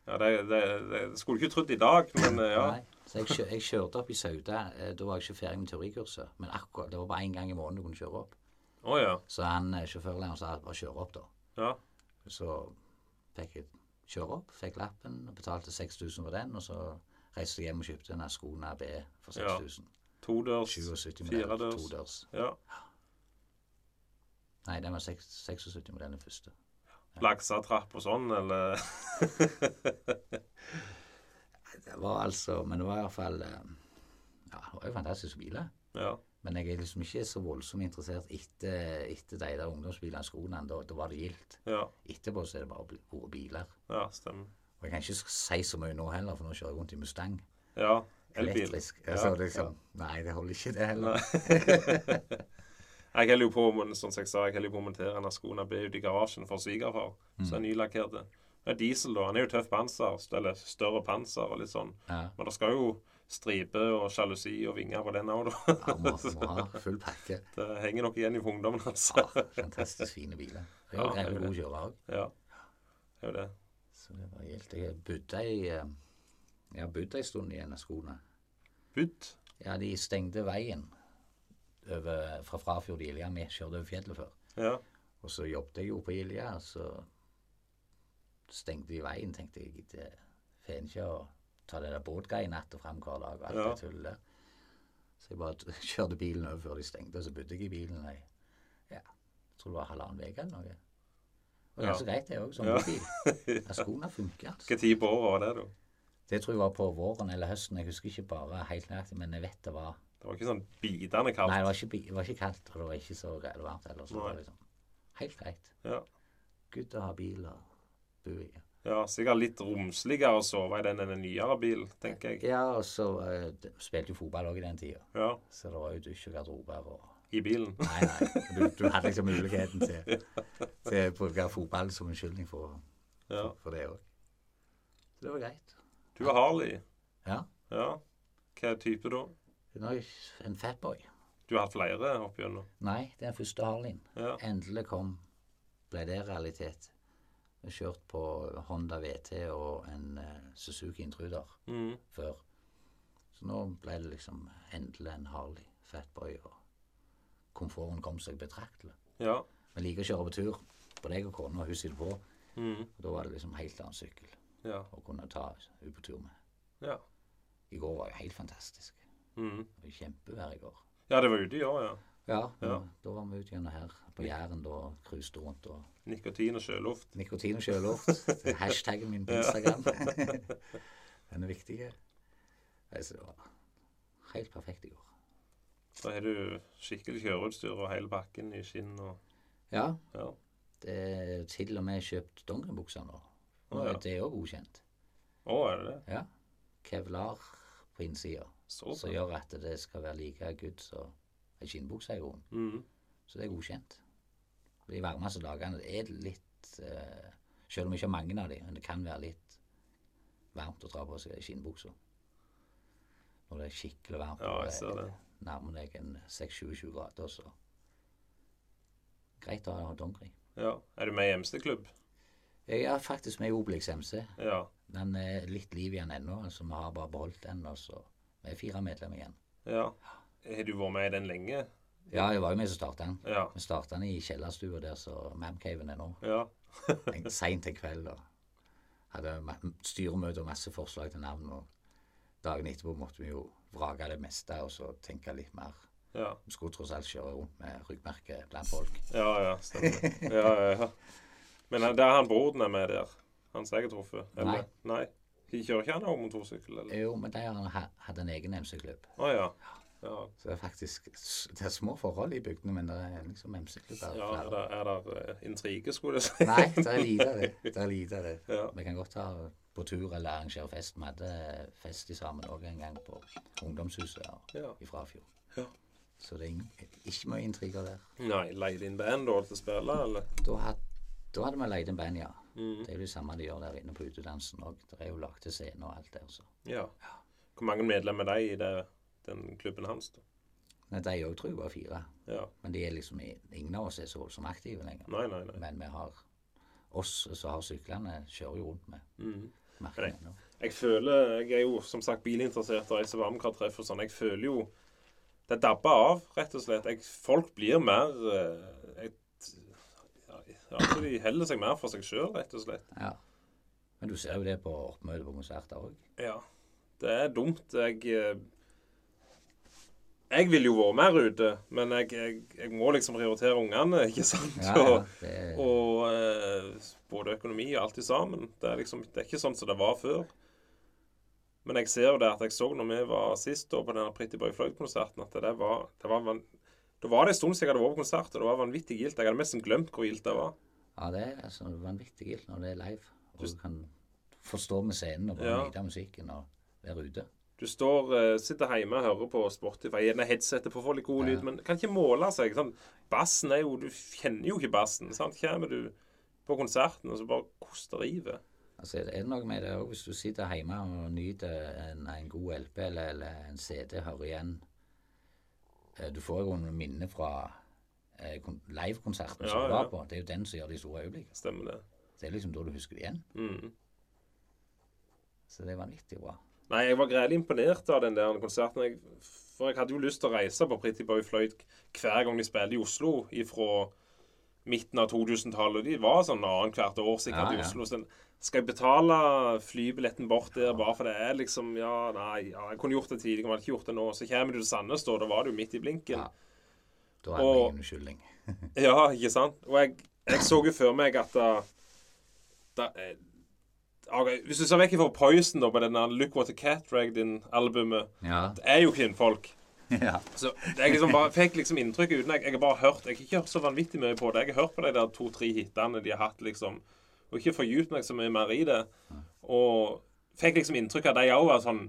ja det, det, det skulle du ikke trodd i dag, men ja. Nei. Så jeg, kjør, jeg kjørte opp i Sauda. eh, Da var jeg ikke ferdig med teorikurset. Men akkurat, det var bare én gang i måneden du kunne kjøre opp. Oh, ja. Så han eh, sjåførlæreren sa bare kjøre opp, da. ja. Så fikk jeg kjøre opp, fikk lappen, og betalte 6000 for den. Og så reiste jeg hjem og kjøpte en Ascona B for Ja. 6000. Todørs, 77 modell, firedørs. todørs. Ja. Nei, den var 76 med den første. Laksetrapp og sånn, eller Det var altså Men det var iallfall Ja, det var jo fantastiske biler. Ja. Men jeg er liksom ikke så voldsomt interessert etter, etter de der ungdomsbilene, skoene. Da, da var det gildt. Ja. Etterpå så er det bare gode vært biler. Ja, stemmer. Og jeg kan ikke si så mye nå heller, for nå kjører jeg rundt i Mustang. Ja. Elbil. Elektrisk. Ja, Altså, liksom, Nei, det holder ikke, det heller. Jeg holder jo på med, sånn som jeg sa, jeg holder på å montere en av Ascona ble ute i garasjen for svigerfar. Så er nylakkerte. Det er diesel, da. Han er jo tøff panser, eller større panser og litt sånn. Ja. Men det skal jo stripe og sjalusi og vinger på den òg, da. Ja, må, må ha full pakke. Det henger nok igjen i ungdommen hans. Ja, fantastisk fine biler. Jeg Ja, er det jo god kjører kjøre òg. Ja. Det er jo det. Så det var helt Jeg bodde i eh, Jeg har bodd en stund i skoene. Budd. Ja, de stengte veien over, fra Frafjord til Ilja. Vi kjørte over fjellet før. Ja. Og så jobbet jeg jo på Ilja, så stengte de veien. Tenkte jeg Det får en ikke å ta det der båtgreiene etter og fram hver dag og alt Ja. det tullet. Så jeg bare kjørte bilen over før de stengte, og så bodde jeg i bilen i ja, jeg tror det var halvannen uke eller noe. Og det er så greit, det òg, som Ja. bobil. Skoene funker. Altså. Hvilken tid på året var det, da? Det tror jeg var på våren eller høsten. Jeg husker ikke bare helt nøyaktig, men jeg vet det var Det var ikke sånn bitende kaldt? Nei, det var ikke, det var ikke kaldt, og det var ikke så varmt heller. Så det var liksom helt greit. Ja. Good å ha bil og bo i. ja. Sikkert litt romsligere å sove i den enn en nyere bil, tenker jeg. Ja, og så uh, spilte jo fotball òg i den tida. Ja. Så det var jo dusj og garderober og I bilen. Nei, nei. Du, du hadde liksom muligheten til, til å bruke fotball som unnskyldning for, Ja. for det òg. Så det var greit. Du er Harley. Ja. Ja. Hva er type da? En fatboy. Du har hatt flere opp gjennom? Nei, det den første Harleyen. Ja. Endelig kom, ble det realitet. Kjørt på Honda VT og en eh, Suzuki Intruder Mm. før. Så nå ble det liksom endelig en Harley Fatboy, og komforten kom seg betraktelig. Ja. Vi liker å kjøre på tur, både jeg og kona, og hun sitter på. Mm. Og da var det liksom helt annen sykkel Ja. å kunne ta henne på tur med. Ja. I går var jo helt fantastisk. Mm. Det var Kjempevær i går. ja, det var ute i år, ja. Ja, Ja. da var vi ute gjennom her på Jæren og cruiset rundt. og Nikotin og sjøluft. Nikotin og sjøluft. Er Hashtaggen min på Instagram. Den er viktig. Altså, det var helt perfekt i går. Da har du skikkelig kjøreutstyr og hele pakken i skinn og Ja, Ja. det er til og med kjøpt dongeribukser nå. Nå Å, ja. er det òg godkjent. Å, er det det? Ja. Kevlar på innsida, Så som gjør at det skal være like good som ei skinnbukse i grunnen. Mm. Så det er godkjent. De varmeste dagene det er litt eh, Selv om vi ikke har mange av dem, men det kan være litt varmt å dra på seg skinnbuksa. Når det er skikkelig varmt Ja, jeg ser det. nærmer deg en 6-27 grader, så Greit å ha dongeri. Ja. Er du med i MC-klubb? Jeg er faktisk med i Obelix MC. Ja. Den er litt liv igjen ennå, så vi har bare beholdt den. Og så vi er fire medlemmer igjen. Ja. Har du vært med i den lenge? Ja, jeg var jo med som starta den. Ja. Vi starta den i kjellerstua der som Mamcaven er nå. Ja. Seint en kveld. og Hadde styremøte og masse forslag til navn. og Dagen etterpå måtte vi jo vrake det meste og så tenke litt mer. Ja. Vi skulle tross alt kjøre rundt med ryggmerke blant folk. Ja, ja, stemmer. Ja, ja. Men det der er han broren er med der. Han som jeg har truffet? Nei. Nei. Kjører ikke han òg motorsykkel, eller? Jo, men de hadde en egen MC-klubb. Å ja. Ja. Så det er faktisk det er små forhold i bygdene, men det er liksom MC-klubber. ja er det, er det eh, intrige, skulle jeg si? Nei, det er lite av det. Det er lite av det. Ja. Vi kan godt ta på tur eller arrangere fest. Vi hadde fest i sammen òg en gang på ungdomshuset her Ja. i Frafjord. Ja. Så det er ingen, ikke mye intriger der. Nei, leide inn band da til å spille, eller? Da, hadde, da hadde vi leid inn band, ja. Mm. Det er jo det samme de gjør der inne på utedansen òg. Det er jo lagt til scene og alt der. Så. Ja. Hvor mange medlemmer er de i det, den klubben hans, da? Men de òg tror jeg var fire. Ja. Men de er liksom ingen av oss er så voldsomt aktive lenger. Nei, nei, nei. Men vi har oss som har syklene, kjører jo rundt med Mm. merkene Nei. Jeg føler Jeg er jo som sagt bilinteressert og reiser varmekar-treff og sånn. Jeg føler jo Det dabber av, rett og slett. Jeg, folk blir mer eh, jeg, ja, altså De holder seg mer for seg sjøl, rett og slett. Ja. Men du ser jo det på oppmøte på konserter òg. Ja. Det er dumt. Jeg eh, Jeg vil jo være mer ute, men jeg, jeg, jeg må liksom prioritere ungene, ikke sant? Ja, ja, er, og eh, både økonomi og alt i sammen. Det er liksom Det er ikke sånn som det var før. Men jeg ser jo det at jeg så når vi var sist da på denne Pretty Boy Floyd-konserten, at det var, det var van, Da var det en stund siden jeg hadde vært på konsert, og det var vanvittig gildt. Jeg hadde nesten glemt hvor gildt det var. ja, det er altså vanvittig gildt når det er live. Og du kan forstå med scenen og bare Ja. nyte musikken og være ute. Du står, eh, sitter hjemme og hører på Spotify, gjerne headsetet for å få litt god Ja. lyd, men kan ikke måle seg. Sånn, bassen er jo Du kjenner jo ikke bassen. sant? Kommer du på konserten, og så bare koster rivet. Altså, det er noe med det òg, hvis du sitter hjemme og nyter en, en god LP eller, eller en CD, hører igjen eh, Du får jo noen minner fra eh, kon- livekonserten som du var ja. på. Det er jo den som gjør de store øyeblikkene. Stemmer det. Det er liksom da du husker det igjen. Mm. Så det er vanvittig bra. Nei, jeg var greielig imponert av den der konserten. Jeg, for jeg hadde jo lyst til å reise på Pretty Boy Floyd hver gang de spilte i Oslo fra midten av 2000-tallet. De var sånn annethvert år sikkert Ja, i. Oslo. Så skal jeg betale flybilletten bort der bare for det er liksom Ja, nei, ja, jeg kunne gjort det tidligere, men jeg hadde ikke gjort det nå. Så kommer du til Sandnes, da. Da var du midt i blinken. Ja. Da er det ingen unnskyldning. Ja, ikke sant? Og jeg, jeg så jo før meg at da, da eh, ok, Hvis du ser vekk fra Poison da, på denne Look What a Cat Dragged In-albumet Ja. Det er jo kvinnfolk. ja. Så jeg liksom bare, fikk liksom inntrykk uten jeg, jeg har bare hørt Jeg har ikke hørt så vanvittig mye på det. Jeg har hørt på de der to-tre hitene de har hatt, liksom. Og ikke fordypet meg så mye mer i det. Og fikk liksom inntrykk av at de òg var sånn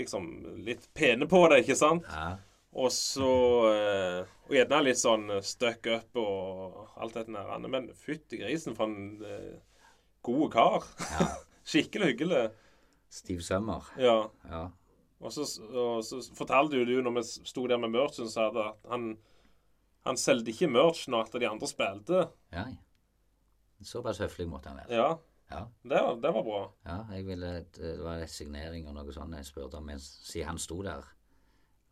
Liksom litt pene på det, ikke sant? ja. Og så eh, Og gjerne litt sånn stuck up og alt dette der. Men fytti grisen for en eh, god kar. ja. Skikkelig hyggelig. Steve Summer. Ja. Ja. Og så, og så fortalte jo du når vi sto der med merchen, sa at han, han solgte ikke merch når at de andre spilte. Ja. Såpass høflig måtte han være. Ja, Ja. det, var- det var bra. ja jeg ville, det var en signering og noe sånt jeg spurte om mens siden han sto der.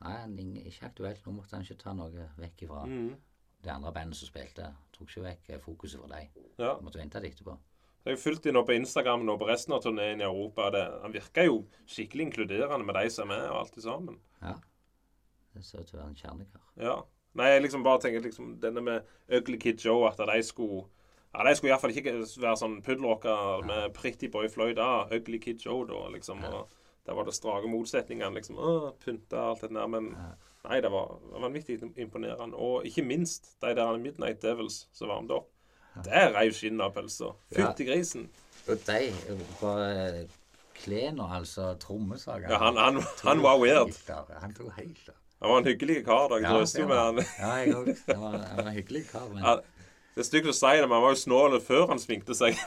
Nei, han ikke aktuelt. Nå måtte han ikke ta noe vekk ifra Mm. det andre bandet som spilte. Tok ikke vekk eh, fokuset fra deg. Ja. Måtte vente litt etterpå. Jeg har fulgt dem på Instagram nå på resten av turneen i Europa. Det, han virker jo skikkelig inkluderende med de som er med, og alt sammen. Ja. Det ser ut til å være en kjernekar. Ja. Nei, jeg liksom bare tenker liksom denne med Ugly Kid Joe, at de skulle ja, De skulle iallfall ikke være sånn puddelrocker med Pretty Boy Floyd. Da. Ugly Kid Joe, da, liksom. Og der var det strake motsetningene, liksom. Å, pynta og alt det der. Men nei, det var vanvittig imponerende. Og ikke minst de der Midnight Devils som varmet opp. Der reiv skinnet av pølsa. Fytti grisen. Og de bare Klener, altså trommesager Ja, han, han, han var weird. Han tok helt av. Han var en hyggelig kar. da. Jeg Ja, drøste jo med han. Ja, jeg òg. Han var han var en hyggelig kar, men Ja, det er stygt å si det, men han var jo snål før han sminkte seg.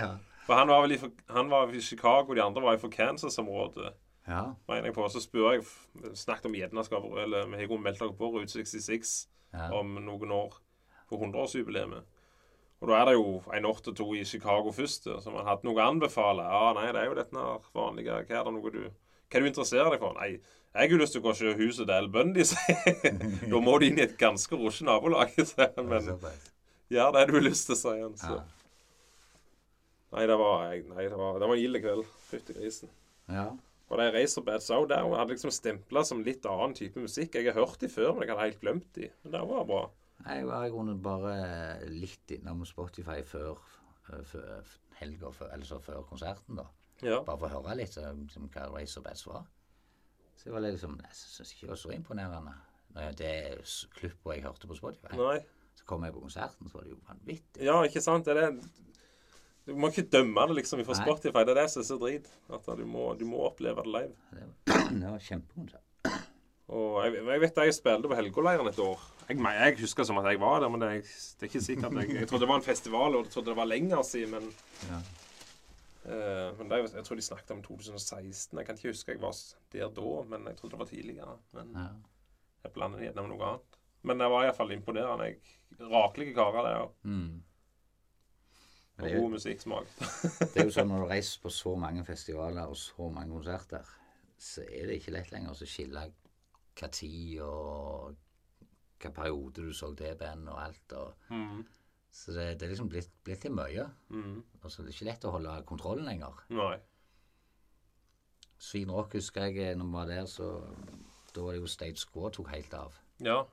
ja. For han var vel i, han var i Chicago, de andre var i for Kansas-området. ja. mener jeg på. Så spør jeg Snakket om gjednaskap, eller vi har jo meldt dere på Route 66 Ja. om noen år. På 100-årsjubileet. Og da er det jo en natt og to i Chicago først, så man hadde noe å anbefale. Ja, nei, det er jo dette vanlige. Hva er det noe du Hva er du interesserer deg for? Nei, jeg har jo lyst til å gå og se huset til Al Bundy, sier. Da må du inn i et ganske rusje nabolag, sier han. Men gjør det du har lyst til, sier han. Så. Nei, det var, nei, det var, det var en gild kveld. Fytti grisen. ja. Og de Razorbats òg der og hadde liksom stempla som litt annen type musikk. Jeg har hørt de før, men jeg hadde helt glemt de. Men det var bra. Jeg var i grunnen bare litt innom Spotify før, eh, før helga, før, eller så før konserten, da. Ja. Bare for å høre litt liksom, hva Razorbats var. Så det var liksom Jeg syns ikke det var så imponerende. Når Det s- jeg hørte på Spotify. Nei. Så kom jeg på konserten, så var det jo vanvittig. Ja, ikke sant? Det er det. Du må ikke dømme det liksom fra Spotify. Det er det som er så drit. At du må, du må oppleve det live. Det var, det var kjempekonsert. Og jeg, jeg vet jeg spilte på Helgoleiren et år. Jeg, jeg husker som at jeg var der, men det det er ikke sikkert. Jeg, jeg trodde det var en festival, og jeg trodde det var lenger siden, men Ja. uh, men det, Jeg tror de snakket om 2016. Jeg kan ikke huske jeg var der da, men jeg trodde det var tidligere. Men Ja. jeg blander det gjennom noe annet. Men det var iallfall imponerende. Jeg, rakelige karer, det òg. Mm. Og god musikksmak. Det er jo sånn når du reiser på så mange festivaler og så mange konserter, så er det ikke lett lenger å skille hva tid og hva periode du så det bandet og alt. Og, Mm. så det, det er liksom blitt, blitt litt mye. Mm. Og så er ikke lett å holde kontrollen lenger. Nei. Svin Rock husker jeg eh, når vi var der, så da var det jo Stage Squad tok helt av. Ja.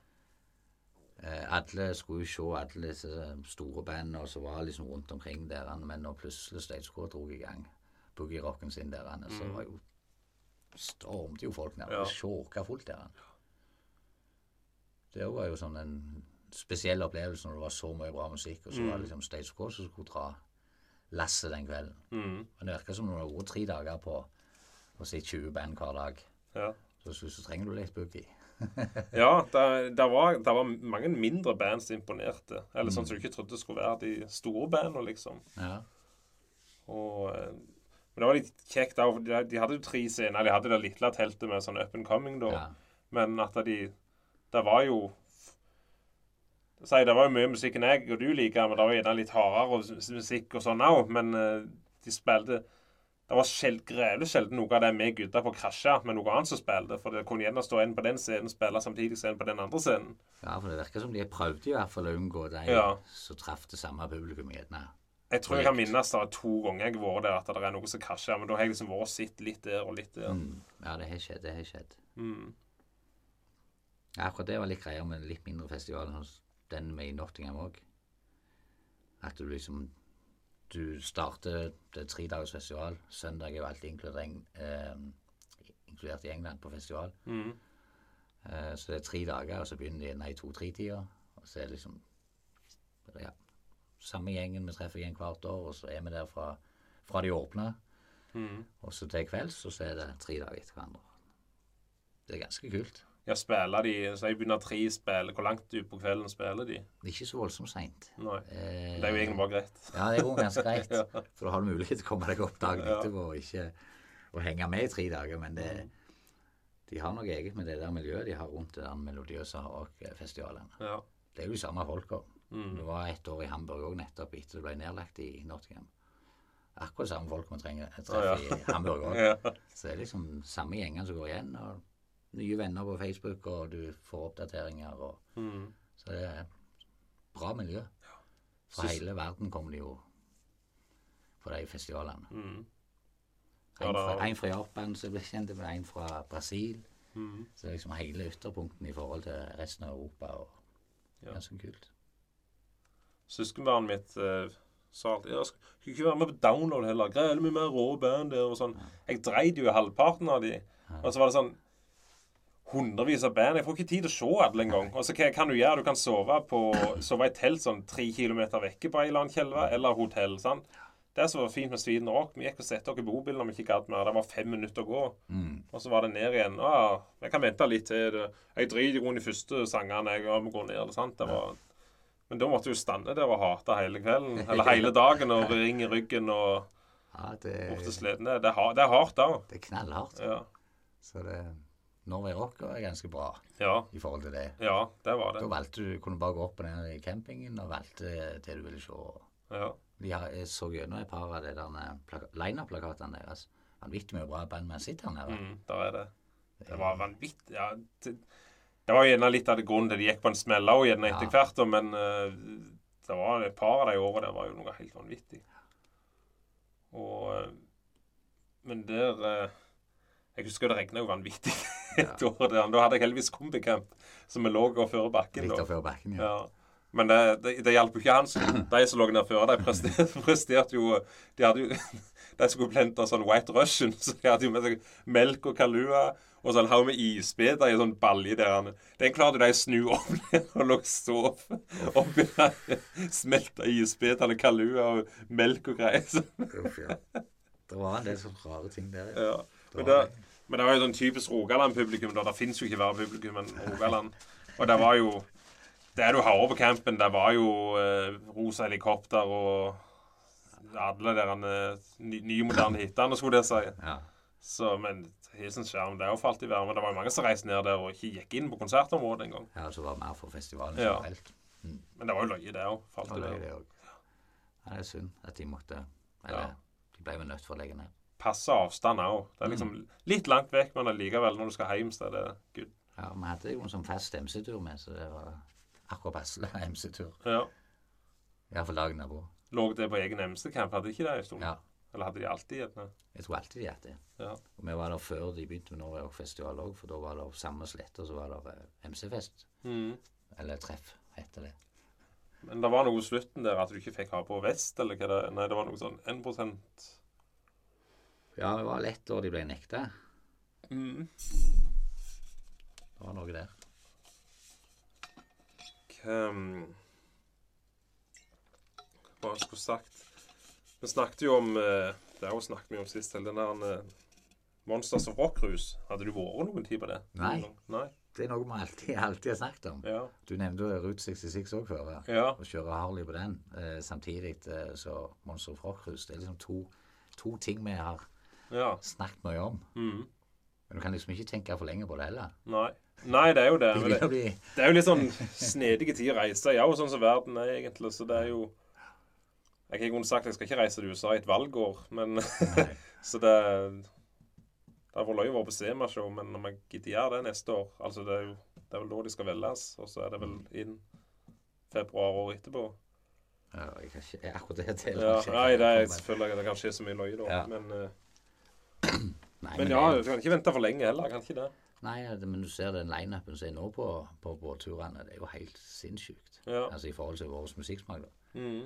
Eh, alle skulle jo se alle disse store bandene som var liksom rundt omkring der, men når plutselig Stage Squad dro i gang boogie-rocken sin der, så var jo stormte jo folk ned. Ja. Sjåka fullt der. Det var jo sånn en spesiell opplevelse når det var så mye bra musikk, og så var det liksom Stage Cross som skulle dra lasset den kvelden. Mm. Men det virka som det var tre dager på å si 20 band hver dag. Ja. Så, så, så trenger du litt boogie. Ja, det, var, var mange mindre band som imponerte. Eller sånn som du ikke trodde skulle være de store bandene, liksom. Ja. Og, eh, men det var litt kjekt. da, for De, de hadde jo tre scener. De hadde det lille teltet med sånn up and coming, da. ja. Men at de Det var jo Si, det var jo mye musikk enn jeg og du liker, men det var gjerne litt hardere og musikk og sånn òg. Men eh, de spilte Det var grevelig sjelden noe av det vi gutta på krasja med noe annet som spilte. For det kunne gjerne stå en på den scenen, og spille samtidig som en på den andre scenen. ja, for det virker som de prøvde i hvert fall å unngå de Ja. som traff det samme publikum gjerne. Jeg tror jeg kan minnes det to ganger jeg har vært der at det er noe som krasjer. Men da har jeg liksom vært sitt litt der og litt der. Mm. Ja, det har skjedd. Det har skjedd. Mm. Ja, akkurat det var litt greia med en litt mindre festival, sånn den med i Nottingham òg. At du liksom Du starter det er tre dagers festival. Søndag er jo alltid inkludert, eh, inkludert i England på festival. Mm. Eh, så det er tre dager, og så begynner de gjerne i to-tre-tida. Og så er det liksom ja, samme gjengen vi treffer igjen hvert år, og så er vi der fra, fra de åpne Mm. Og så til kvelds, og så er det tre dager etter hverandre. Det er ganske kult. Ja, spiller de Så jeg begynner tre spill. Hvor langt ut på kvelden spiller de? Det er Ikke så voldsomt seint. Eh, Det er jo egentlig bare greit. Ja, det er jo ganske greit. For da har du mulighet til å komme deg opp dagen Ja. etterpå og ikke, å henge med i tre dager, men det, Mm. de har noe eget med det der miljøet de har rundt det der melodiøse rockfestivalen. Ja. Det er jo de samme folka. Mm. Det var et år i Hamburg òg nettopp etter det ble nedlagt i Nottingham. Akkurat samme folk vi trenger treffe ah, ja. i Hamburg òg. ja. Så det er liksom samme gjengene som går igjen. og Nye venner på Facebook, og du får oppdateringer. og Mm. Så det er bra miljø. Fra Syns- hele verden kommer de jo på de festivalene. Mm. Ja, En fra, en fra Japan som ble kjent, en fra Brasil. Mm. Så det er liksom hele ytterpunkten i forhold til resten av Europa. og Ja. Ganske kult. Søskenbarnet mitt uh, sa alltid jeg skulle ikke være med på download heller. Greier mye mer rå band der og sånn. Jeg dreide jo i halvparten av de. Og så var det sånn hundrevis av band. Jeg får ikke tid til å se alle engang. Og så hva kan du gjøre? Du kan sove, på, sove i telt sånn tre kilometer vekke på ei eller annen kjelve, eller hotell. sant? Det som var fint med Sweden Rock, vi gikk og satte oss i bobilen når vi ikke gadd mer. Det var fem minutter å gå. Mm. Og så var det ned igjen. Å, jeg kan vente litt til. Jeg driter i grunnen i første sangene. Jeg må gå ned, sant? Det var... Men da måtte du stande der og hate hele kvelden. Eller hele dagen og ring i ryggen og Ja, det, borte sliten. Det, er det er hardt, da. det er knallhardt. Ja. Så det Norway Rocker er ganske bra ja. i forhold til det. Ja, det var det. Da valgte du kunne bare gå opp og ned i campingen og valgte det du ville se. Ja. Jeg så gjennom et par av de der plaka- line-up-plakatene deres. Vanvittig mye bra band man sitter her. Mm, der er det. Det var vanvittig. Ja, det, var gjerne litt av grunnen til de gikk på en smell òg, gjerne etter Ja. hvert. Men eh, det var et par av de årene der var jo noe helt vanvittig. Og eh, Men der eh, Jeg husker det regna jo vanvittig et år der. Da hadde jeg heldigvis kombicamp, så vi lå og fører bakken. Litt før bakken, ja. Ja. Men det, det, det hjalp jo ikke han. De som lå der før, de presterte, presterte jo De hadde jo De skulle plente sånn White Russian, så de hadde jo med seg melk og kalua og så en haug med isbiter i en sånn balje der. han- Den klarte de å snu ned og lå og sov oppi der. Smelta isbitene, kalua og melk og greier. Det var en del sånne rare ting der. ja. ja. Men, det, men det var jo sånn typisk Rogaland-publikum. da. Det fins jo ikke verre publikum enn Rogaland. Og det var jo Det du hører på campen, det var jo eh, rosa helikopter og alle de nye, nye moderne hitene, skulle jeg si. Ja. Så, men hilsen skjerm, det er jo for alltid være. Det var jo mange som reiste ned der og ikke gikk inn på konsertområdet engang. ja, så var det mer for festivalen Ja. generelt. Men det var jo løye, det òg. For alltid også. Ja, det er synd at de måtte Eller Ja. de ble jo nødt for å legge ned. Passe avstand òg. Det er liksom litt langt vekk, men allikevel, når du skal hjem, så er det good. Ja, Vi hadde jo en sånn fast MC-tur med, så det var akkurat passelig MC-tur. Ja. Iallfall dagen derpå. Lå det på egen MC-camp? Hadde ikke det en stund? Ja. Eller hadde de alltid gjerne? Jeg tror alltid de hadde det. Ja. Og vi var der før de begynte med Norway Rock Festival òg, for da var det samme slette, og så var det eh, MC-fest. Mm. Eller treff, heter det. Men det var noe i slutten der at du ikke fikk ha på vest, eller hva det Nei, det var noe sånn 1 Ja, det var lett da de ble nekta. mm. Det var noe der. Hva Hva jeg skulle sagt Vi snakket jo om eh, Det har jo snakket vi om sist, eller den der eh, Monsters of Rock Cruise. Hadde du vært noen tid på det? Nei. Nei? Det er noe vi alltid, alltid har snakket om. Ja. Du nevnte jo Route 66 òg før. Ja. Å kjøre Harley på den eh, samtidig eh, så Monster of Rock Cruise. Det er liksom to, to ting vi har ja. snakket mye om. Mm. Men du kan liksom ikke tenke for lenge på det heller. Nei. Nei, det er jo det. Det det, det er jo litt sånn snedige tider å reise. i og sånn som verden er egentlig. Så det er jo Jeg har ikke sagt at jeg skal ikke reise til USA i et valgår, men Så det Det har vært løye å være på Semashow, men om jeg gidder gjøre det neste år Altså, det er jo det er vel da de skal velges, og så er det vel inn februar året etterpå. Ja, jeg kan ikke, akkurat det til Ja, nei, det er selvfølgelig det kan skje så mye løye da, Ja. men, uh, Nei, men ja, du kan ikke vente for lenge heller, kan ikke det? Nei, men du ser den lineupen som er nå på, på båtturene. Det er jo helt sinnssykt. Ja. Altså i forhold til vår musikksmak. da. Mhm.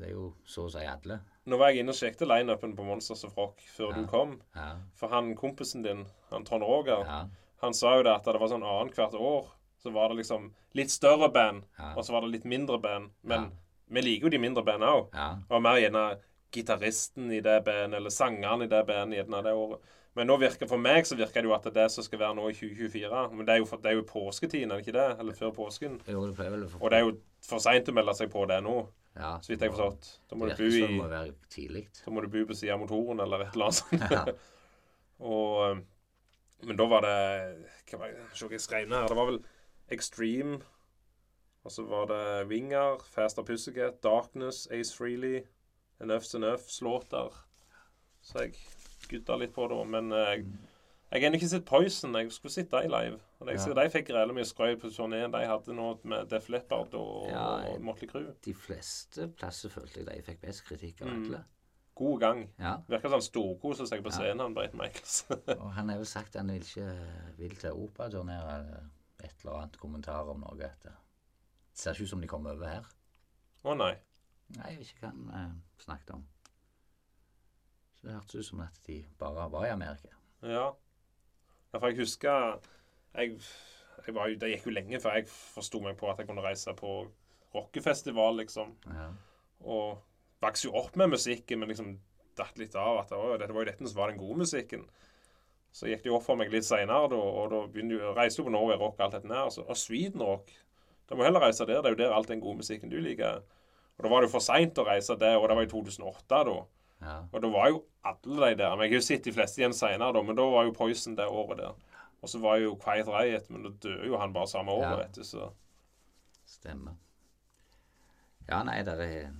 Det er jo så å si alle. Nå var jeg inne og sjekket lineupen på Monsters of Rock før Ja. du kom. Ja, For han kompisen din, han Trond Roger, ja, han sa jo det at det var sånn annethvert år så var det liksom litt større band, og så var det litt mindre band. Men vi liker jo de mindre bandene òg. var mer gjerne gitaristen i det bandet, eller sangeren i det bandet gjerne det året. Men nå virker, for meg så virker det jo at det er det som skal være nå i 2024. Men det er jo, for, det er jo påsketiden, er det ikke det? Eller før påsken. Jo, det pleier vel få Og det er jo for seint å melde seg på det nå, ja, så vidt jeg har forstått. Da må du bo i må være tidlig. da må du bo på siden av motoren eller et eller annet sånt. Ja. Og eh, Men da var det Hva var det Se hva jeg skrev ned her. Det var vel Extreme. Og så var det Winger, Faster Pussycat, Darkness, Ace Freely, Enough's Enough, Slaughter. Så jeg gutta litt på det. Men eh, jeg, jeg har ikke sett Poison. Jeg skulle sett dem live. Og jeg, Ja. De fikk reelt mye skrøy på turneen de hadde noe med Def Leppard og, Ja, og Motley Crue. De fleste plasser følte jeg de fikk best kritikk av Mm. God gang. Ja. Virker som storkoser seg på scenen, han Breit Michaels. Og han har vel sagt han vil ikke vil til operaturnere et eller annet kommentar om noe. Etter. det ser ikke ut som de kommer over her. Å nei. Nei, jeg vet ikke hva han eh, snakket om. Så det hørtes ut som at de bare var i Amerika. Ja. Ja for jeg husker jeg, jeg var Det gikk jo lenge før jeg forsto meg på at jeg kunne reise på rockefestival, liksom. Ja. Og vokste jo opp med musikken, men liksom datt litt av at å, dette var jo dette som var den gode musikken. Så gikk det jo opp for meg litt seinere, og da begynte jo, reiste jo på Norway Rock og alt dette der. Altså, og Sweden Rock. Da må heller reise der. Det er jo der all den gode musikken du liker. Og da var det jo for seint å reise der, og det var i 2008 da. Ja. Og da var jo alle de der. Men jeg har jo sett de fleste igjen seinere. Men da var jo Poison det året der. Og så var jo Quiet Riot, men da døde jo han bare samme året, Ja. vet du. Så Stemmer. Ja, nei, det er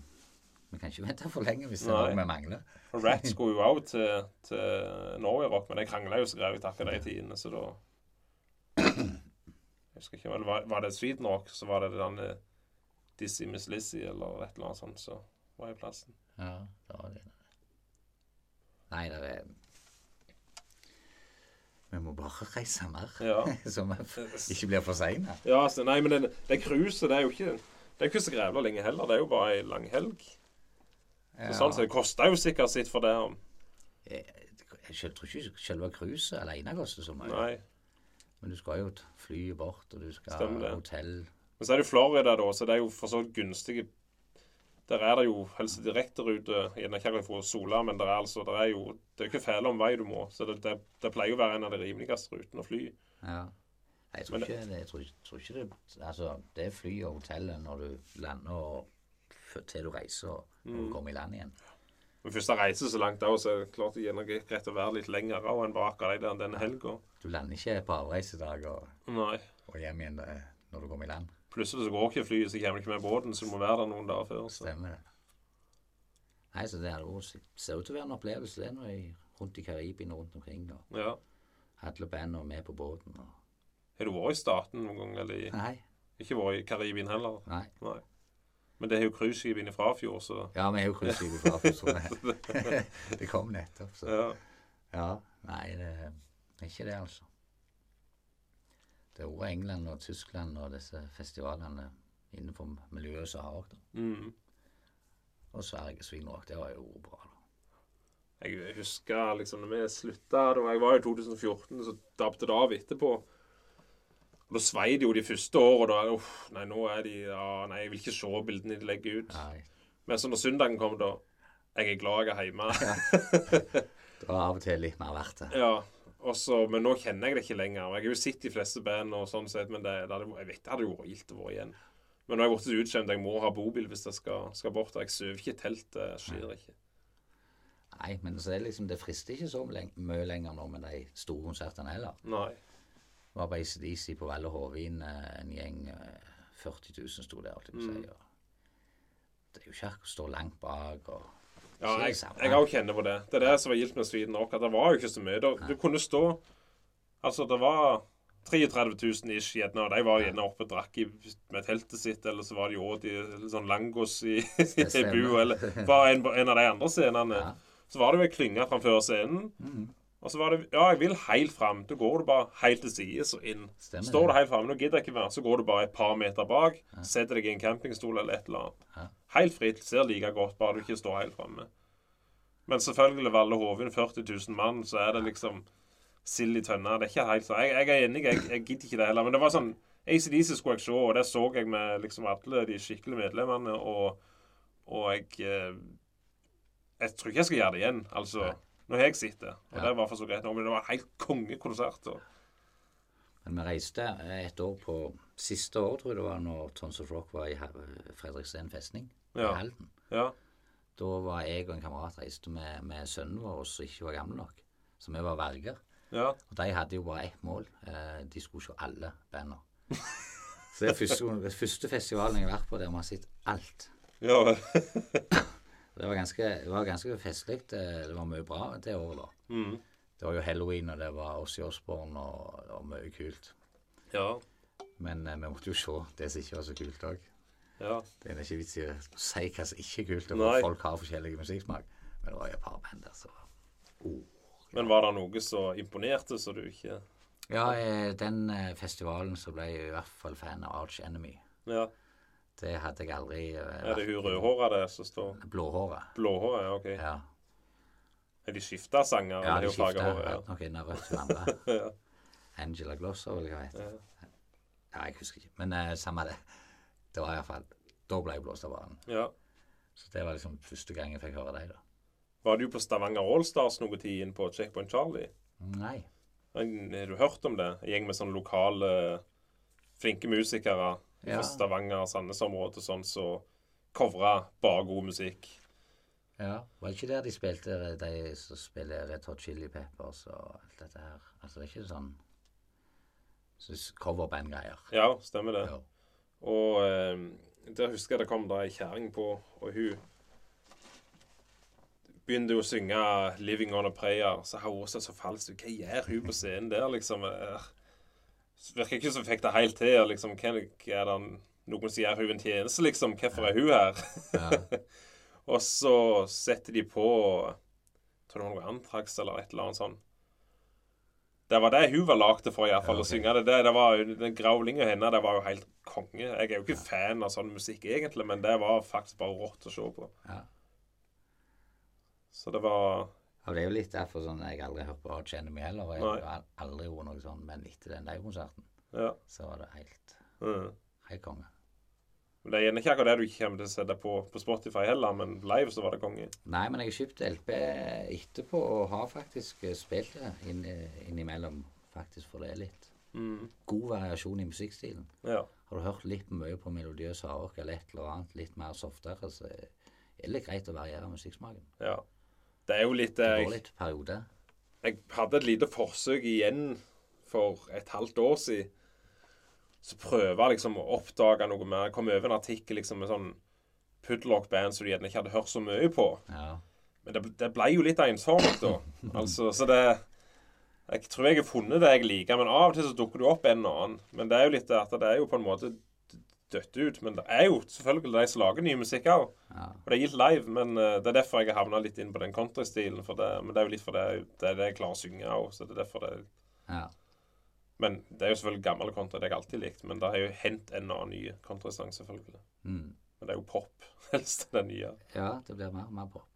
Vi kan ikke vente for lenge hvis det er noe vi mangler. Og Rat skulle jo òg til, til Norway Rock, men de krangla jo så greit akkurat de tidene, så da Jeg husker ikke, var, var det Sweden Rock, så var det den Dizzie Miss Lizzie eller et eller annet sånt, så var i plassen. Ja, det var det. Nei, det er Vi må bare reise mer, Ja. så vi ikke blir for seine. Ja, altså, nei, men det, det cruiset, er jo ikke Det er ikke så grævla lenge heller. Det er jo bare ei lang helg. Så sånn sett, det koster jo sikkert sitt for det. om- Jeg, jeg tror ikke selve cruiset alene koster så mye. Nei. Men du skal jo fly bort, og du skal ha hotell. Men så er det jo Florida, da, så det er jo for så vidt gunstige Der er det jo helst direkterute. Gjerne ikke for Sola, men det er altså Det er jo det er jo ikke fæle om vei du må. Så det, det, det pleier å være en av de rimeligste rutene å fly. Ja. Jeg tror Men ikke det. Jeg tror, tror ikke det Altså, det er fly og hotellet når du lander og til du reiser og Mm. kommer i land igjen. Men først jeg reiser så langt òg, så er det klart det gjerne greit å være litt lenger også enn bare akkurat deg der denne helga. Du lander ikke på avreisedag og, og hjem igjen eh, når du kommer i land. Plutselig så går ikke flyet, så kommer du ikke med båten, så du må være der noen dager før. Så. Stemmer det. Nei, så det jo, ser ut til å være en opplevelse det når jeg rundt i Karibien og rundt omkring. Og Ja. alle bandene med på båten. Og, Har du vært i Staten noen gang? Eller i, nei, ikke vært i Karibien heller? nei. Nei. Men det er jo cruiseskip inne i Frafjord, så Ja, vi er jo cruiseskip Frafjord, så det, det kom nettopp. Så. ja. Ja, nei, det er ikke det, altså. Det er også England og Tyskland og disse festivalene innenfor miljøet som har det. Mm. Og Sverige Svinrock, det var jo bra. da. Jeg husker liksom når vi slutta da Jeg var i 2014, så dabbet det av etterpå. Og Da svei det jo de første åra. Da uff, nei, nå er de ja, Nei, jeg vil ikke se bildene de legger ut. Nei, Men så når søndagen kom, da Jeg er glad jeg er hjemme. det var av og til litt mer verdt det. ja. Og så, men nå kjenner jeg det ikke lenger. Jeg har jo sett de fleste band, og sånn sett, men det, det hadde, jeg vet det hadde jo vært gildt å være igjen. Men nå er jeg blitt utskjemt. Jeg må ha bobil hvis jeg skal, skal bort. Jeg sover ikke i telt. Det skjer ikke. Nei, men så det liksom, det frister ikke så mye lenger nå med de store konsertene heller. Nei. Det var på ACDC på Valle Hovin, eh, en gjeng eh, 40 000 sto der, jeg på si. og Det er jo ikke å stå langt bak og Ja, jeg, jeg har jo kjenner på det. Det er det som var gildt med Sweden Rock, at det var jo ikke så mye. Du kunne stå Altså, det var 33 000 ish gjerne, og de var gjerne oppe og drakk i, med teltet sitt, eller så var de åt i sånn langos i, i stemmer. bu, eller var en, en av de andre scenene. Ja. Så var det jo ei klynge framfor scenen. Mm. Og så var det Ja, jeg vil helt fram. Da går du bare helt til sides og inn. Stemmer Står du helt framme, nå gidder jeg ikke mer, så går du bare et par meter bak, setter deg i en campingstol eller et eller annet. Ja. Helt fritt. Ser like godt, bare du ikke står helt framme. Men selvfølgelig, Valle Hovin, 40 000 mann, så er det liksom sild i tønna. Det er ikke helt sånn. Jeg, jeg er enig, jeg, jeg gidder ikke det heller. Men det var sånn ACDC skulle jeg se, og det så jeg med liksom alle de skikkelige medlemmene. Og, og jeg eh, Jeg tror ikke jeg skal gjøre det igjen. Altså, nå har jeg sett det, og det var for så greit. Men det var helt kongekonsert. Og, Men vi reiste et år på Siste år, tror jeg det var, når Tons of Rock var i Fredriksten festning. Ja. I Halden. ja. Da var jeg og en kamerat reiste med, med sønnen vår som ikke var gammel nok. Så vi var verger. Ja. Og de hadde jo bare ett mål. Eh, de skulle se alle bandene. Så det er første, første festivalen jeg har vært på der vi har sett alt. ja. Det var ganske, det var ganske festlig. Det, det var mye bra det året, da. Mm. Det var jo halloween, og det var Ossi Osborne, og det var mye kult. ja. Men eh, vi måtte jo se det som ikke var så kult òg. Ja. Det er ikke vits i å si hva som ikke er kult, og folk har forskjellig musikksmak. Men det var jo et par band der som oh. Men var det noe som imponerte, så du ikke Ja, eh, den eh, festivalen så ble jeg i hvert fall fan av Arch Enemy. Ja. Det hadde jeg aldri eh, Er det hun rødhåra det som står Blåhåra. Blåhåra? Ja, OK. Ja. Er de skifta sanger? ja, de skifta håret? noen av rødt andre. Ja. Angela Glosser, eller hva heter Ja. Ja, jeg husker ikke. Men uh, samme det. Det var iallfall Da ble jeg blåst av banen. ja. Så det var liksom første gang jeg fikk høre deg, da. Var du på Stavanger Allstars noe tid inn på Checkpoint Charlie? Nei. Har du hørt om det? En gjeng med sånne lokale flinke musikere Ja. fra Stavanger, Sandnes-området, sånn som covra bare god musikk. Ja. Var det ikke der de spilte, de som spiller Red Hot Chili Peppers og alt dette her? Altså, det er ikke sånn så coverband-greier. Ja, stemmer det. Ja. Og eh, der husker jeg det kom da ei kjerring på, og hun begynte å synge 'Living on a Prayer'. Så har hun også så falsk. Hva gjør hun på scenen der, liksom? Er, Det virker ikke som hun fikk det helt til. liksom. Hva er det noen som gjør hun en tjeneste, liksom? Hvorfor er hun her? Ja. og så setter de på tror det var noe Antrax eller et eller annet sånt. Det var det hun var lagd for, iallfall, Ja, å synge det. det, det var, den growlinga hennes, det var jo helt konge. Jeg er jo ikke fan av sånn musikk egentlig, men det var faktisk bare rått å se på. ja. Så det var Og det er jo litt derfor sånn jeg aldri hørt på Arch Enemy heller. Og jeg har aldri vært noe sånn, men etter den livekonserten Ja. så var det helt, Mm. helt konge. Men Det er gjerne ikke akkurat det du ikke kommer til å sette på på Spotify heller, men live så var det konge. Nei, men jeg har kjøpt LP etterpå og har faktisk eh, spilt det inn, innimellom. Faktisk for det er litt Mm. god variasjon i musikkstilen. Ja. Har du hørt litt mye på melodiøs hardrock eller et eller annet litt mer softere, så er det greit å variere musikksmaken. ja. Det er jo litt Det eh, går litt perioder. Jeg hadde et lite forsøk igjen for et halvt år siden. Så prøve liksom å oppdage noe mer. Kom over en artikkel liksom med sånn pudlock-band som du gjerne ikke hadde hørt så mye på. Ja. Men det, det ble jo litt ensomt, da. Altså, så det Jeg tror jeg har funnet det jeg liker, men av og til så dukker det opp en og annen. Men det er jo litt det at det er jo på en måte dødt ut. Men det er jo selvfølgelig de som lager ny musikk òg. ja. Og det er gitt live, men eh, det er derfor jeg har havna litt inn på den countrystilen. Men det er jo litt for det, det er det jeg klarer å synge òg, så det er derfor det ja. Men det er jo selvfølgelig gammel kontra. det har jeg alltid likt. Men det har jo hendt en annen ny kontrasang, selvfølgelig. Mm. Men det er jo pop, helst den nye. ja, det blir mer og mer pop.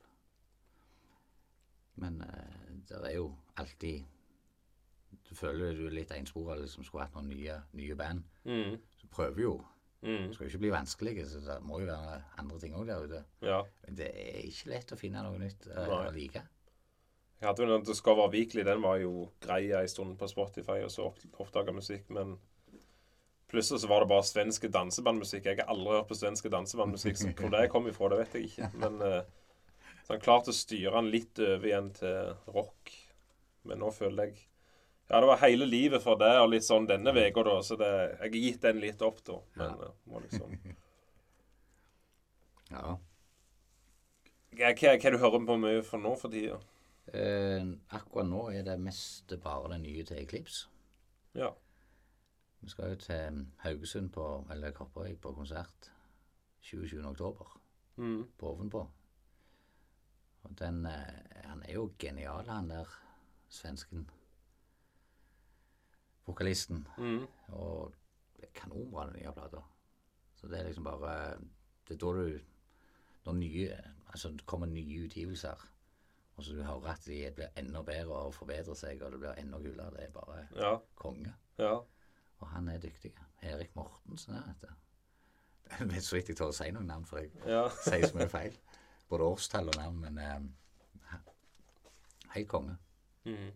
Men uh, det er jo alltid Du føler du er litt enspora, liksom skulle hatt noen nye, nye band. Mm. Så prøver jo. Mm. Det skal jo ikke bli vanskelig, så det må jo være andre ting òg der ute. Ja. Men det er ikke lett å finne noe nytt å uh, å like. Jeg hadde jo den Weekly, den var jo grei en stund på Spotify, og så opp- oppdaga musikk, men plutselig så var det bare svenske dansebandmusikk. Jeg har aldri hørt på svenske dansebandmusikk, så hvor det kom ifra, det vet jeg ikke. Men uh, så han klarte å styre han litt over igjen til rock. Men nå føler jeg Ja, det var hele livet for det, og litt sånn denne uka, da, så det, jeg har gitt den litt opp, da. Men uh, må liksom Ja. Hva, hva, hva du hører på mye for nå for tida? Eh, akkurat nå er det mest bare det nye til Eclipse. Ja. Vi skal jo til Haugesund på, eller Kopperøy på konsert 27. oktober. Mm. På Ovenpå. Og den eh, Han er jo genial, han der svensken. Vokalisten. Mm. Og kanonbra, den nye plata. Så det er liksom bare Det er da du Når nye Altså det kommer nye utgivelser, og så du hører at de blir enda bedre og forbedrer seg, og det blir enda gulere. Det er bare Ja. konge. Ja. Og han er dyktig. Erik Mortensen er dette. Det er så vidt jeg tør å si noen navn, for jeg Ja. sier så mye feil. Både årstall og navn, men um, helt konge. Mm.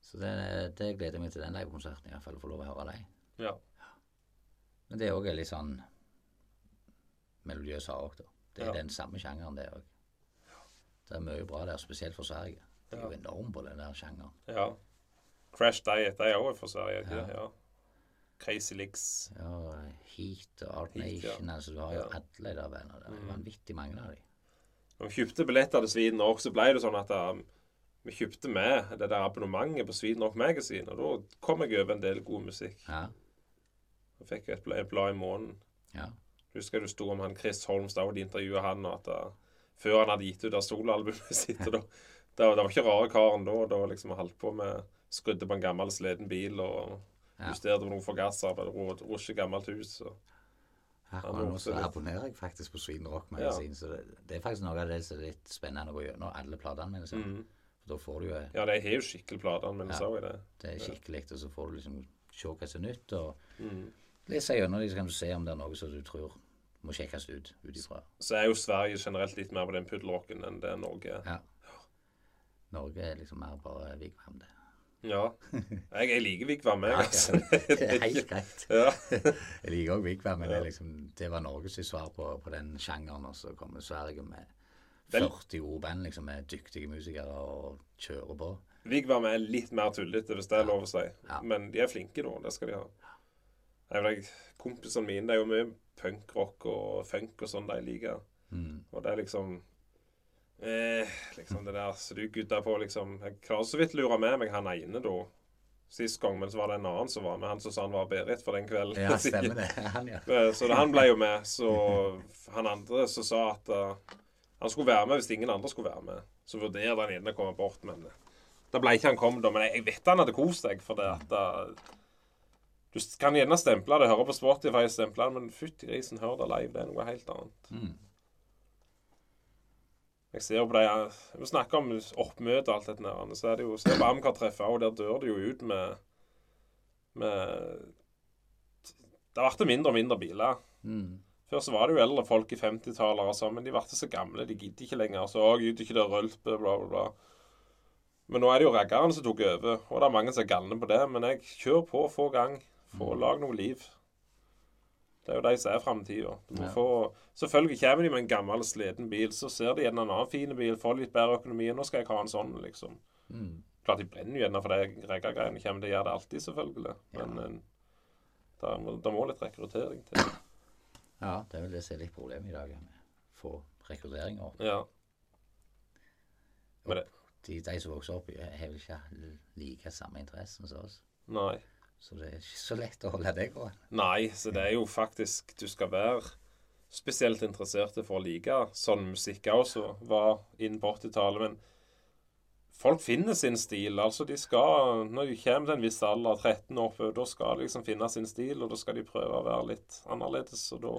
Så det, det gleder jeg meg til den livekonserten, i hvert fall å få lov å høre dem. ja. Men det er òg litt sånn melodiøs hardrock, da. Det er Ja. den samme sjangeren, det òg. Det er mye bra der, spesielt for Sverige. De er jo enorme på den der sjangeren. Ja. Crash Diet, de er òg fra Sverige. ikke Ja. det? Ja. Crazy Licks. Ja, Heat og Art Heat, ja. Nation. altså Du har jo Ja. Mm. alle de bandene der. Vanvittig mange av dem. Når vi kjøpte billetter til Sweden Rock, så ble det sånn at um, vi kjøpte med det der abonnementet på Sweden Rock Magazine. Og da kom jeg over en del god musikk. Ja. Da fikk et blad, et blad i måneden. ja. Husker du sto om han Chris Holmstad, og de intervjuet han og at uh, før han hadde gitt ut av soloalbumet sitt. og da, det, var- det var ikke rare karen da. Da liksom holdt på med Skrudde på en gammel sliten bil og Ja. justerte på noe forgasser. Rosje gammelt hus. Og, Akkurat nå så abonnerer jeg faktisk på Sweden Rock Magasin, så det, det er faktisk noe av det som er litt spennende å gå gjennom alle plateanmeldelser. mm. For da får du jo Ja, de har jo skikkelig plater, men Ja. så er det. det er skikkelig, og så får du liksom se hva som er nytt, og Mm. lese gjennom dem, så kan du se om det er noe som du tror må sjekkes ut ut ifra. Så er jo Sverige generelt litt mer på den puddelrocken enn det Norge er. Ja. Norge er liksom mer bare Vigvam, det. Ja. Jeg, jeg liker Vigvam, jeg. Altså. det er helt greit. Ja. Jeg liker òg Vigvam, men det, liksom, det var Norges svar på, på den sjangeren. Og så kommer Sverige med 40 ordband liksom, med dyktige musikere og kjører på. Vigvam er litt mer tullete, hvis det er lov å si. Ja. Men de er flinke, da. Det skal de ha. Jeg vet, Kompisene mine det er jo mye punkrock og funk og sånn de liker. Mm. Og det er liksom eh, Liksom det der så du gudda på, liksom Jeg klarer så vidt lure med meg han ene da. Sist gang, men så var det en annen som var med. Han som sa han var Berit for den kvelden. Ja, stemmer det. Han, ja. Eh, Så da han ble jo med, så han andre som sa at uh, han skulle være med hvis ingen andre skulle være med. Så vurderer han ene å komme bort, men eh, da ble ikke han kommet. da. Men jeg, jeg vet han hadde kost seg, for det at eh, Du kan gjerne stemple det, høre på Spotify, stemple det, men fytti grisen, hør det live. Det er noe helt annet. Mm. Jeg ser jo på det Vi snakker om oppmøte og alt dette der. Så er det jo Se på Amcar-treffet, og der dør det jo ut med med Det ble mindre og mindre biler. Mm. Før så var det jo eldre folk i 50-tallet og sånn, men de ble så gamle, de gidder ikke lenger. Så å, gidder ikke det rølpe, bla, bla, bla. Men nå er det jo raggerne som tok over, og det er mange som er galne på det. Men jeg kjører på, få gang. Få lag noe liv. Det er jo de som er framtida. Ja. Selvfølgelig kommer de med en gammel, sliten bil, så ser de gjerne en annen fin bil, får litt bedre økonomi. Nå skal jeg ha en sånn, liksom. Mm. Klart de brenner jo gjerne for de reggagreiene. kommer til å gjøre det alltid, selvfølgelig. Men Ja. eh, det må, det må litt rekruttering til. Ja, det er vel det som er litt problemet i dag. Med få rekruttering. opp. Ja. Men det, de, de som vokser opp, har vel ikke like samme interessen som oss. nei. Så det er ikke så lett å holde det gående. Nei, så det er jo faktisk Du skal være spesielt interessert for å like sånn musikk også, var inn på 80-tallet. Men folk finner sin stil. Altså, de skal Når de kommer til en viss alder, 13 år oppover, da skal de liksom finne sin stil, og da skal de prøve å være litt annerledes, og da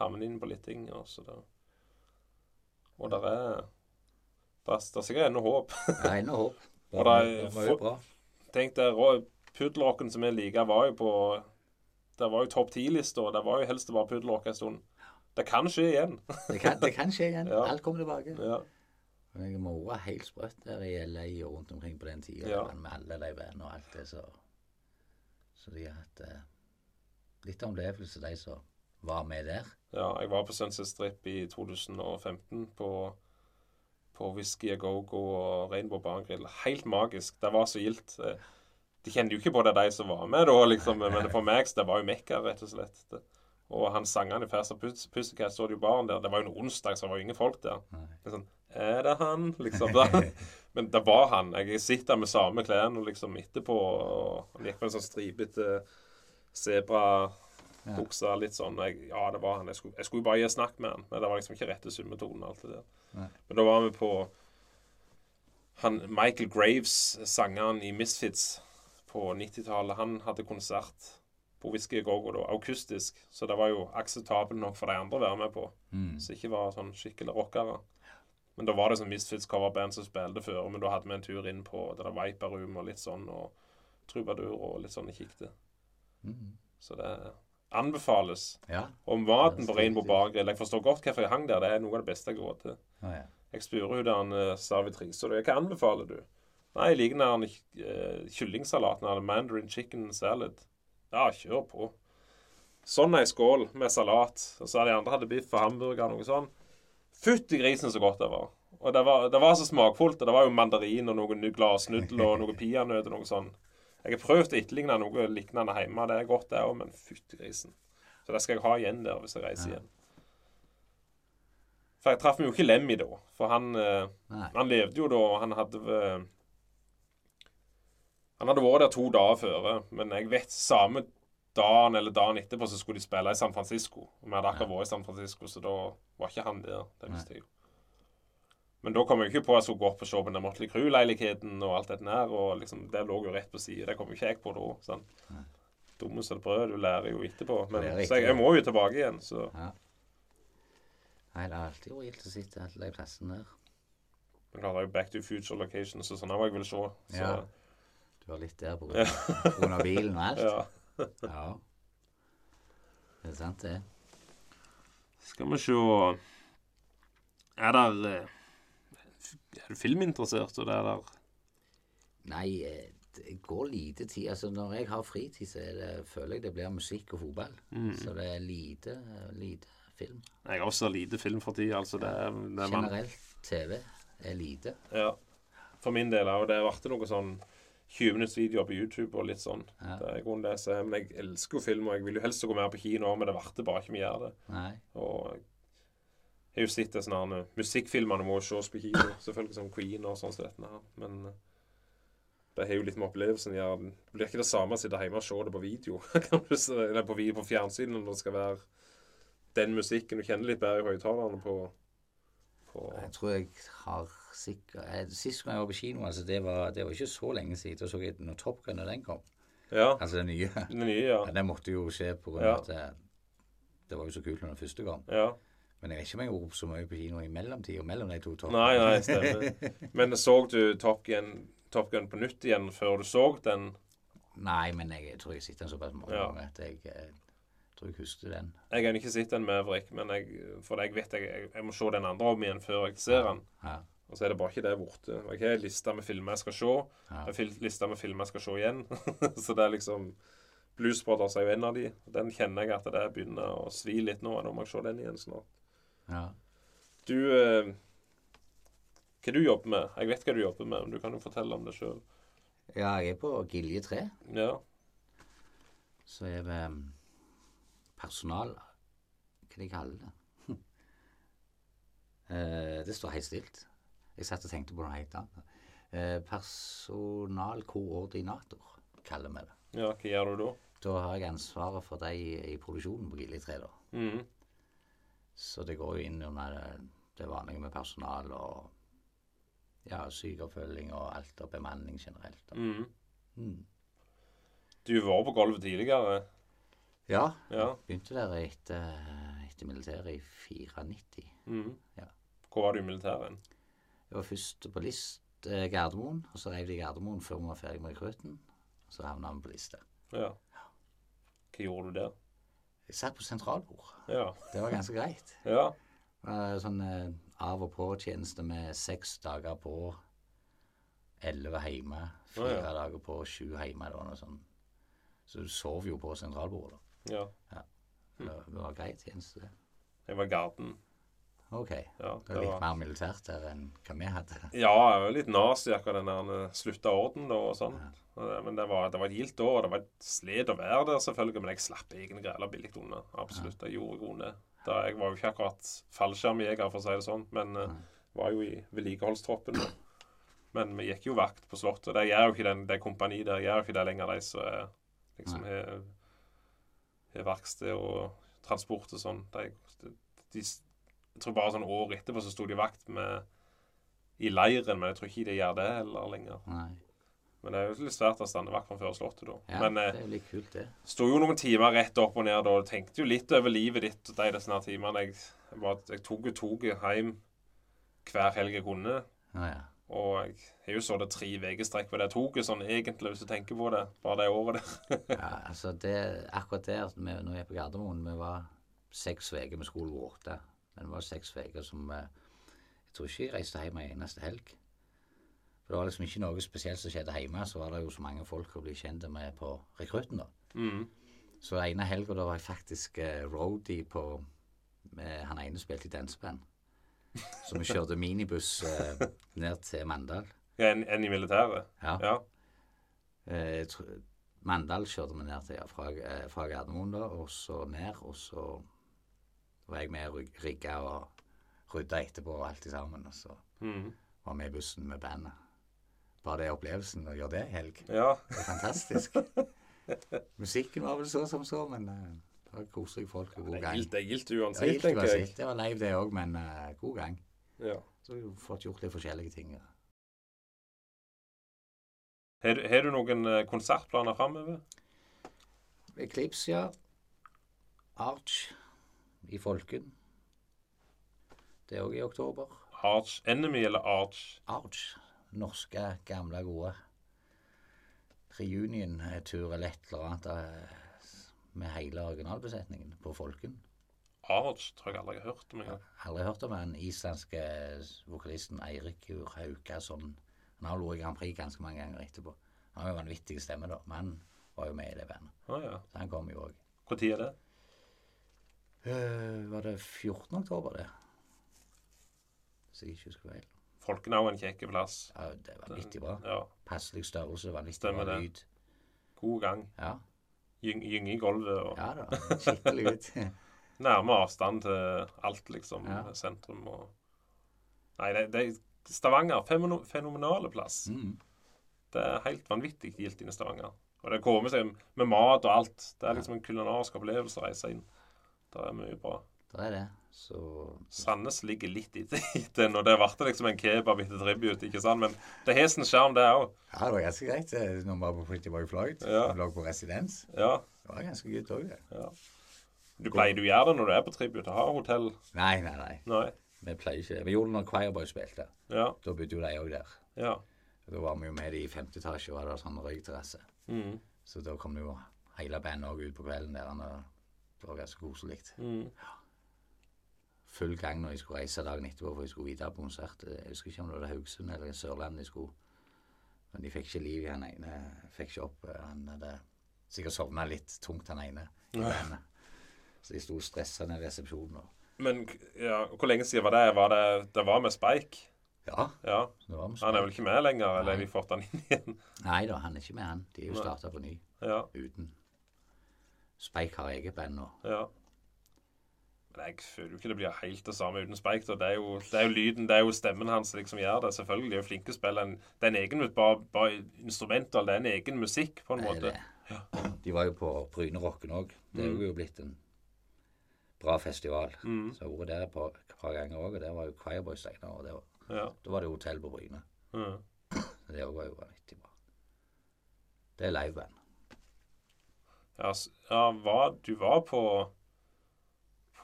havner de inn på litt ting. Altså, det. Og der er Det er, er sikkert ennå håp. Ja, ennå håp. Det er det var jo bra. Tenk deg, puddelrocken som vi liker, var jo på Det var jo topp ti-lista, det var jo helst bare puddelrock en stund. Det kan skje igjen. Det kan, det kan skje igjen. Ja. Alt kommer tilbake. Ja. Men jeg mora helt sprøtt der i LA og rundt omkring på den tida. Ja. Med alle de vennene og alt det, så Så de har hatt eh, litt av opplevelse, de som var med der. ja, jeg var på Sunset Strip i 2015 på på Whisky a Go-Go og Rainbow Barngrill. Helt magisk. Det var så gildt. Eh, De kjente jo ikke på det, de som var med da, liksom. Men for meg det var jo mekka, rett og slett. Det. Og han sangene i Fast Pussycat så det jo barn der. Det var jo en onsdag, så det var jo ingen folk der. Liksom, er det han? Liksom. Men det var han. Jeg sitter med samme klærne liksom etterpå. Og han gikk med en sånn stripete sebrabukse. Litt sånn. Jeg, ja, det var han. Jeg skulle, jeg skulle bare gi snakk med han. Men det var liksom ikke rette summetonen. alt det der. Men da var vi på han, Michael Graves, sangeren i Misfits på 90-tallet. Han hadde konsert på Whisky Go-Go, da, akustisk. Så det var jo akseptabelt nok for de andre å være med på. Mm. Så ikke var sånn skikkelig rockere. Men da var det sånn Misfits coverband som spilte før. Men da hadde vi en tur inn på det der Viper Room og litt sånn, og Trubadur og litt sånn i kikte. Mm. Så det anbefales. Ja. Og maten på Rainbow. Bar Grill Jeg forstår godt hvorfor jeg hang der. Det er noe av det beste jeg går til. Ah, ja. Jeg spurte hun der uh, servitrisa hva anbefaler du? Nei, jeg liker den uh, kyllingsalaten. eller Mandarin chicken salad. Ja, kjør på. Sånn ei skål med salat. Og så de andre hadde biff og hamburger og noe sånn. Fytti grisen så godt det var. Og det var, det var så smakfullt. og Det var jo mandarin og noe glasnudler og noe peanøtt og noe sånn. Jeg har prøvd å etterligne noe lignende hjemme. Det er godt, det òg, men fytti grisen. Så det skal jeg ha igjen der hvis jeg reiser igjen. For jeg traff jo ikke Lemmy da. For han, eh, han levde jo da, og han hadde eh, Han hadde vært der to dager før, men jeg vet samme dagen eller dagen etterpå så skulle de spille i San Francisco. Vi hadde akkurat vært i San Francisco, så da var ikke han der. Det visste jeg jo. Men da kom jeg ikke på at jeg skulle gå opp og se på den Motley Crew-leiligheten og alt dette der. Og liksom, det lå jo rett på sida. Det kom jo ikke jeg på da. Nei. Dumme som et brød. Du lærer jo etterpå. Men, så jeg, jeg må jo tilbake igjen, så Ja. Nei, det har alltid vært gildt å sitte alle de plassene der. Men klart det er jo Back to Future Locations og sånn her jeg vil se. Så, Ja. Var litt der grunn av bilen og alt. ja. Ja. Det er sant, det. Skal vi se Er der eh, Er du filminteressert, og det er der Nei, eh, det går lite tid. Altså, når jeg har fritid, så er det, føler jeg det blir musikk og fotball. Mm. Så det er lite, lite film. Jeg har også lite film for tida, altså. Det er, det er man, Generelt TV er lite. ja. For min del òg. Det ble noe sånn 20 minutts videoer på YouTube og litt sånn. Ja. Det er grunn grunnen det. Men jeg elsker jo film, og jeg vil jo helst gå mer på kino, men det varte bare ikke vi gjør det. Nei. Og jeg har jo sett disse her musikkfilmene må jo ses på kino, selvfølgelig som Queen og sånn som dette her. Men eh, det har jo litt med opplevelsen å gjøre. Det blir ikke det samme å sitte hjemme og se det på video. Eller på, video på fjernsyn når det skal være den musikken. Du kjenner litt bedre i høyttalerne på, på Jeg tror jeg har sikkert eh, Sist gang jeg var på kino, altså det var, det var ikke så lenge siden. Da så jeg når Top Gun da den kom. Ja, Altså den nye. den nye, ja. Ja, det måtte jo skje på grunn Ja. av at det, det var jo så kult når den første kom. ja. Men jeg vet ikke om har ropt så mye på kino i mellomtida mellom de to Top Nei, nei, stemmer. Men så du Top Gun, Top Gun på nytt igjen før du så den? Nei, men jeg, tror jeg har sett den såpass mange Ja. ganger at jeg jeg, tror jeg husker den. Jeg har ikke sett den med Vrik, men jeg, for jeg vet jeg, jeg må se den andre om igjen før jeg ser den. Ja. Og så er det bare ikke det borte. Har en med filmer jeg skal se. Ja. En med filmer jeg skal se igjen. så det er liksom Blues Brothers er jo en av de. Den kjenner jeg at det begynner å svi litt nå. Nå må jeg se den igjen snart. ja. Du eh, Hva du jobber med? Jeg vet hva du jobber med, men du kan jo fortelle om det sjøl. Ja, jeg er på Gilje 3. Ja. Så er vi um, personal Hva de kaller det? Eh, det står helt stilt. Jeg satt og tenkte på noe helt annet. Eh, personalkoordinator kaller vi det. ja. Hva gjør du da? Da har jeg ansvaret for de i produksjonen på Gilje 3. da. Mhm. Så det går jo inn under det, det vanlige med personal og ja, sykeoppfølging og alt, og bemanning generelt. Da. Mhm. Mm. Du var på gulvet tidligere. Ja, Ja. begynte der etter, etter militæret i 94. Mhm. Ja. Hvor var du i militæret? Jeg var først på list eh, Gardermoen, og så reiv de Gardermoen før vi var ferdig med rekrutten. Så havna vi på lista. Ja. Hva gjorde du der? Jeg satt på sentralbord. Ja. Det var ganske greit. Ja. Sånn eh, av og på-tjeneste med seks dager på, elleve hjemme, fire ja, ja. dager på, sju hjemme. Det var noe sånn. Så du sov jo på sentralbordet. Ja. ja. Det, var greit tjeneste, det. Var garden. OK. Ja, Det det var litt mer militært der enn hva vi hadde. Ja, jeg var litt nazi akkurat den der slutta orden og sånn. Men det var, det var et gildt år. Det var et slet å være der, selvfølgelig. Men jeg slapp egentlig græla billig unna. Absolutt. Jeg gjorde god det. Jeg var jo ikke akkurat fallskjermjeger, for å si det sånn. Men ja. var jo i vedlikeholdstroppen. Men vi gikk jo vakt på Slottet. Det gjør jo ikke den, det kompaniet der gjør jo ikke det lenger, de som liksom har verksted og transport og sånn. De, de, de, jeg tror bare sånn år etterpå så sto de vakt med i leiren, men jeg tror ikke de gjør det heller lenger. Nei. Men det er jo litt svært å stande vakt framfor Slottet, da. Ja, men eh, det er jo litt kult, det. sto jo noen timer rett opp og ned da, og tenkte jo litt over livet ditt de disse her timene. Jeg, jeg, jeg tok jo toget hjem hver helg jeg kunne. Ja, ja. Og jeg har jo så det tre ukestrekk på det toget, sånn egentlig, hvis du tenker på det. Bare det året der. ja altså det, akkurat der, vi, når vi er på Gardermoen, vi var seks uker med skole åtte. Men det var seks uker som eh, Jeg tror ikke jeg reiste hjem en eneste helg. For det var liksom ikke noe spesielt som skjedde hjemme. Så var det jo så mange folk å bli kjent med på rekrutten, da. mm. Så ene helga da var jeg faktisk eh, roadie på med, Han ene spilte i danseband. Så vi kjørte minibuss eh, ned til Mandal. Ja, en, en i militæret? Ja. Ja. Eh, Mandal kjørte vi ned til, ja, fra, eh, fra Gardermoen da, og så ned. Og så var jeg med og rig- rigga og rydda etterpå og alt sammen. Og så mm. var vi i bussen med bandet. Bare det opplevelsen å gjøre det i helg. ja. Det er fantastisk. Musikken var vel så som så, men uh, det var koselige folk og god gang. det er gildt uansett, tenker jeg. Det var live, det òg, men uh, god gang. Ja. Så har vi fått gjort litt forskjellige ting. ja. Har, du- har du noen eh, konsertplaner framover? Eclipse, ja. Arch i Folken. Det er òg i oktober. Arch Enemy eller Arch? Arch. Norske, gamle, gode. Reunion-tur eller et eller annet eh, med hele originalbesetningen på Folken. Arch tror jeg aldri jeg har hørt om Jeg. Aldri hørt om den islandske vokalisten Eirik Haukason. Han har vært i Grand Prix ganske mange ganger etterpå. Han har jo vanvittig stemme, da, men han var jo med i det bandet. Ah, ja. Så han kom jo òg. Når er det? Var det 14. oktober, det? Hvis jeg ikke husker feil. Folkenau er en kjekk plass. Ja, det var vanvittig bra. Ja. Passelig størrelse, vanvittig bra det. lyd. God gang. Ja, Gyng, gynge i gulvet og ja da. Skikkelig ut. nærme avstand til alt, liksom. Ja. Sentrum og Nei, det, det er Stavanger. Fenomenale plass. mm. Det er helt vanvittig gildt inne i Stavanger. Og det kommer seg med mat og alt. Det er liksom en kulinarisk opplevelse å reise inn. Det er mye bra. Det er det. Så Sandnes ligger litt etter nå. Det ble liksom en kebab etter tribute, ikke sant? Men det har sin sjarm, det òg. Ja, det var ganske greit eh, når vi var på Pretty Boy Floyd. Ja. Vi lå på residens. Ja. Det var ganske gøy òg, det. ja. Du pleier du gjøre det når du er på tribute? Har hotell? Nei, nei, nei. Nei. Vi pleier ikke det. Vi gjorde det når Choirboy spilte. Ja. Da bodde jo de òg der. Ja. Da var vi jo med de i femte etasje, og hadde sånn røykterrasse. Mm. Så da kom jo hele bandet òg ut på kvelden der. Og det var ganske koselig. Mm. Full gang når jeg skulle reise dagen etterpå, for jeg skulle videre på konsert. Jeg husker ikke om det var Haugesund eller Sørlandet de skulle. Men de fikk ikke liv i han ene. Fikk ikke opp. eh, Han hadde sikkert sovna litt tungt, han ene. i. Så de sto og stressa ned resepsjonen. Men ja, hvor lenge siden var det? Var det, det var med Spike? ja, Ja. var med Spike. Han er vel ikke med lenger, eller har vi fått han inn igjen? Nei da, han er ikke med, han. De er jo starta på ny Ja. uten. Spike har eget band nå. ja. Men jeg føler jo ikke det blir helt det samme uten Spike. da. Det det er jo lyden, det er jo stemmen hans som liksom gjør det. Selvfølgelig de er flinke til å spille. en- Det er en egen bare, bare instrumental, det er en egen musikk, på en Det måte. det. De var jo på Brynerocken òg. Det er jo blitt en bra festival. Mm. Så jeg har vært der et par, et par ganger òg, og der var jo Choirboys der. Og det var, Ja. da var det hotell på Bryne. Mm. Det òg var jo vanvittig bra. Det er liveband. Ja, var, du var på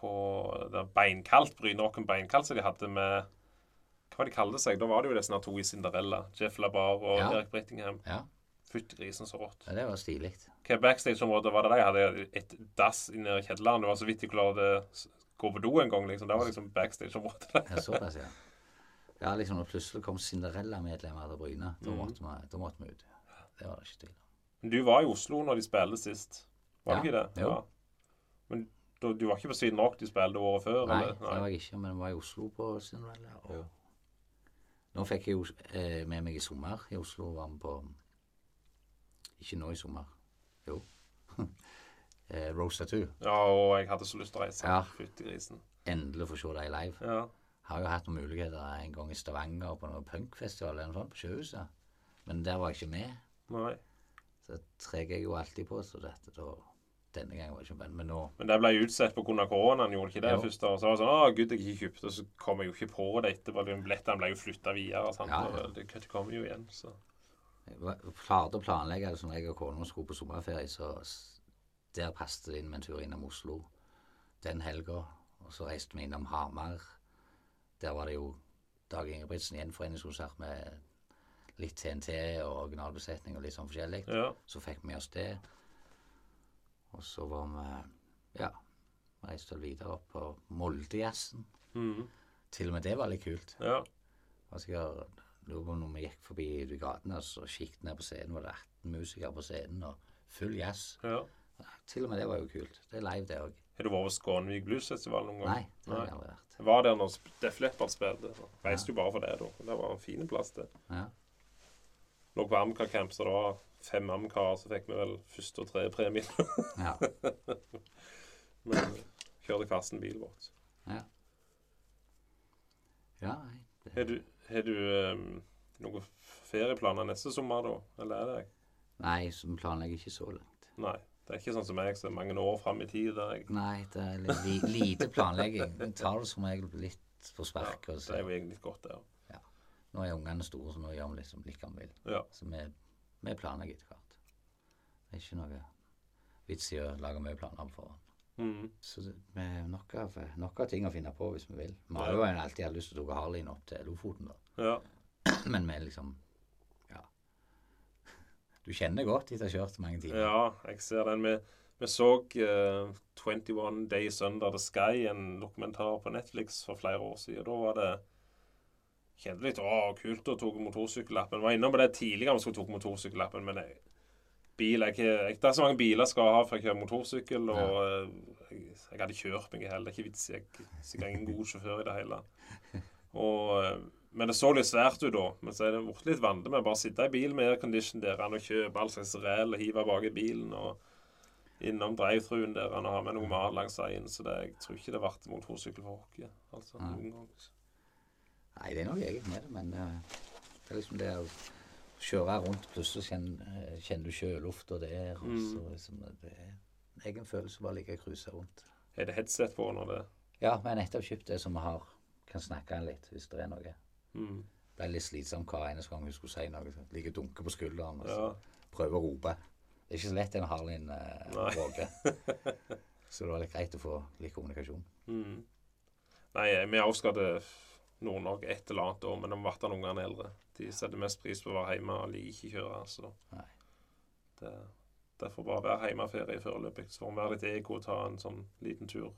på det Beinkaldt, Brynåken Beinkaldt, som de hadde med Hva var de kalte seg? Da var det jo disse to i Cinderella. Jeff Labar og Ja. Erik Brittingham. Ja, Fytti grisen, så rått. ja det var stilig. Hva backstage-område var det de hadde? Et dass inni kjelleren. Det var så vidt de klarte gå på do en gang, liksom. Det var liksom backstage-området. Ja, såpass, ja. Ja, liksom når plutselig kom Cinderella-medlemmer til Bryne, da Mhm. måtte, vi, da måtte vi ut. Det var det ikke tvil om. Men du var i Oslo når de spilte sist. Var du Ja, ikke det? jo. Men du, du var ikke på Sweden Rock de spilte året før? Nei, eller? det var jeg ikke, men jeg var i Oslo på Cinderella. Og nå fikk jeg jo eh, med meg i sommer i Oslo, var med på Ikke nå i sommer, jo. eh, Rose Tattoo. Ja, og jeg hadde så lyst til å reise. Ja. Fytti grisen. Endelig få se dem live. Ja. Har jo hatt noen muligheter en gang i Stavanger på noen punkfestival eller noe sånt på Sjøhuset. Men der var jeg ikke med. Nei. Så treger jeg jo alltid på, så dette da Denne gangen var jeg ikke venn, Men nå Men det ble utsatt pga. koronaen, gjorde ikke det? Jo. først? da? Så var det sånn Å, gud, jeg ikke kjøpte, og så kom jeg jo ikke på det etterpå. Billettene ble jo flytta videre. Sant? Ja, ja. Det, det kommer jo igjen, så Jeg klarte å planlegge det så når jeg og kona skulle på sommerferie, så der passet det inn med en tur innom Oslo den helga. Og så reiste vi innom Hamar. Der var det jo Dag Ingebrigtsen gjenforeningskonsert med litt TNT og originalbesetning og litt sånn forskjellig. Ja. Så fikk vi med oss det. Og så var vi Ja, reiste videre opp på Moldejazzen. Mhm. Til og med det var litt kult. ja. Altså, jeg lurer på når vi gikk forbi gatene, og kikket ned på scenen, var det 18 musikere på scenen, og full jazz. ja. Til og med det var jo kult. Det er live, det òg. Har du vært på Skånevik Bluesfestival noen gang? Nei, det har jeg aldri vært. Jeg var der når Def Leppard spilte. Reiste ja. jo bare for det, da. Det var en fin plass, det. Ja. Lå på Amcar Camp, så det var fem Amcar, så fikk vi vel første og tredje premie. ja. Men kjørte kvassen bil vårt. Ja. Ja. Det, Har du, har du um, noen ferieplaner neste sommer, da? Eller er det nei, som planlegger ikke så langt. Nei. Det er ikke sånn som meg, som er mange år fram i tid. Der jeg, Nei, det er li, lite planlegging. En tar det som regel litt på ja, spark. og det er jo egentlig godt, det òg. Nå er ungene store, så nå gjør vi liksom litt hva vi vil. Ja. Så vi, vi planlegger etter hvert. Det er ikke noe vits i å lage mye planer på forhånd. Mm. Så det, vi har nok nok av ting å finne på hvis vi vil. Vi har jo alltid hatt lyst til å ta Harleyen opp til Lofoten, da. ja. Men vi liksom Ja. Du kjenner godt etter å ha kjørt mange timer. Ja, jeg ser den. Vi, vi så uh, 21 Days Under the Sky, en dokumentar på Netflix for flere år siden. Da var det Kjente litt å, kult å tok motorsykkellappen. Var innom på det tidligere vi skulle tok motorsykkellappen, men jeg, bil er ikke jeg, Det er så mange biler jeg skal ha for å kjøre motorsykkel, og eh, jeg, jeg hadde kjørt meg i hele. Det er ikke vits i. Jeg er sikkert ingen god sjåfør i det hele. Og, eh, men det så litt svært ut da. Men så er det blitt litt vanlig med å bare sitte i bilen med aircondition der og kjøpe all slags ræl og hive bak i bilen. og innom drive-thruen der han har med noe mat langs veien. Så det, jeg tror ikke det ble motorsykkel for oss. Altså, noen gang. Nei, det er noe eget med det, men eh, det er liksom det å kjøre rundt, plutselig kjenner, eh, kjenner du sjølufta der, og Mm. så liksom Det er en egen følelse bare å ligge og cruise rundt. Er det headset på under det Ja, vi har nettopp kjøpt det som vi har. Kan snakke litt hvis det er noe. mm. Er litt slitsomt hver eneste gang hun skulle si noe. Ligger og dunke på skulderen og Ja. prøve å rope. Det er ikke så lett en Harlin Nei. våge. så det var litt greit å få litt kommunikasjon. Mm. Nei, vi avskadde Nord-Norge et eller annet år, men de ble ungene eldre. De setter mest pris på å være hjemme og liker ikke kjøre. Så det, derfor bare være hjemmeferie foreløpig. Så får vi være litt ego og ta en sånn liten tur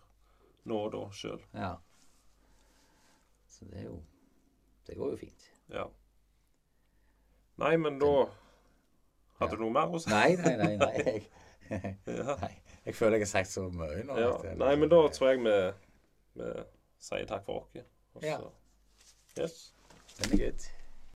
nå og da sjøl. Ja. Så det er jo Det går jo fint. Ja. Nei, men da Hadde Ja. du noe mer å si? Nei, nei, nei. nei. Jeg, Ja. nei. jeg føler jeg har sagt så mye nå. Ja. Nei, men da tror jeg vi, vi sier takk for oss. Ja. Så- Yes. Den er good.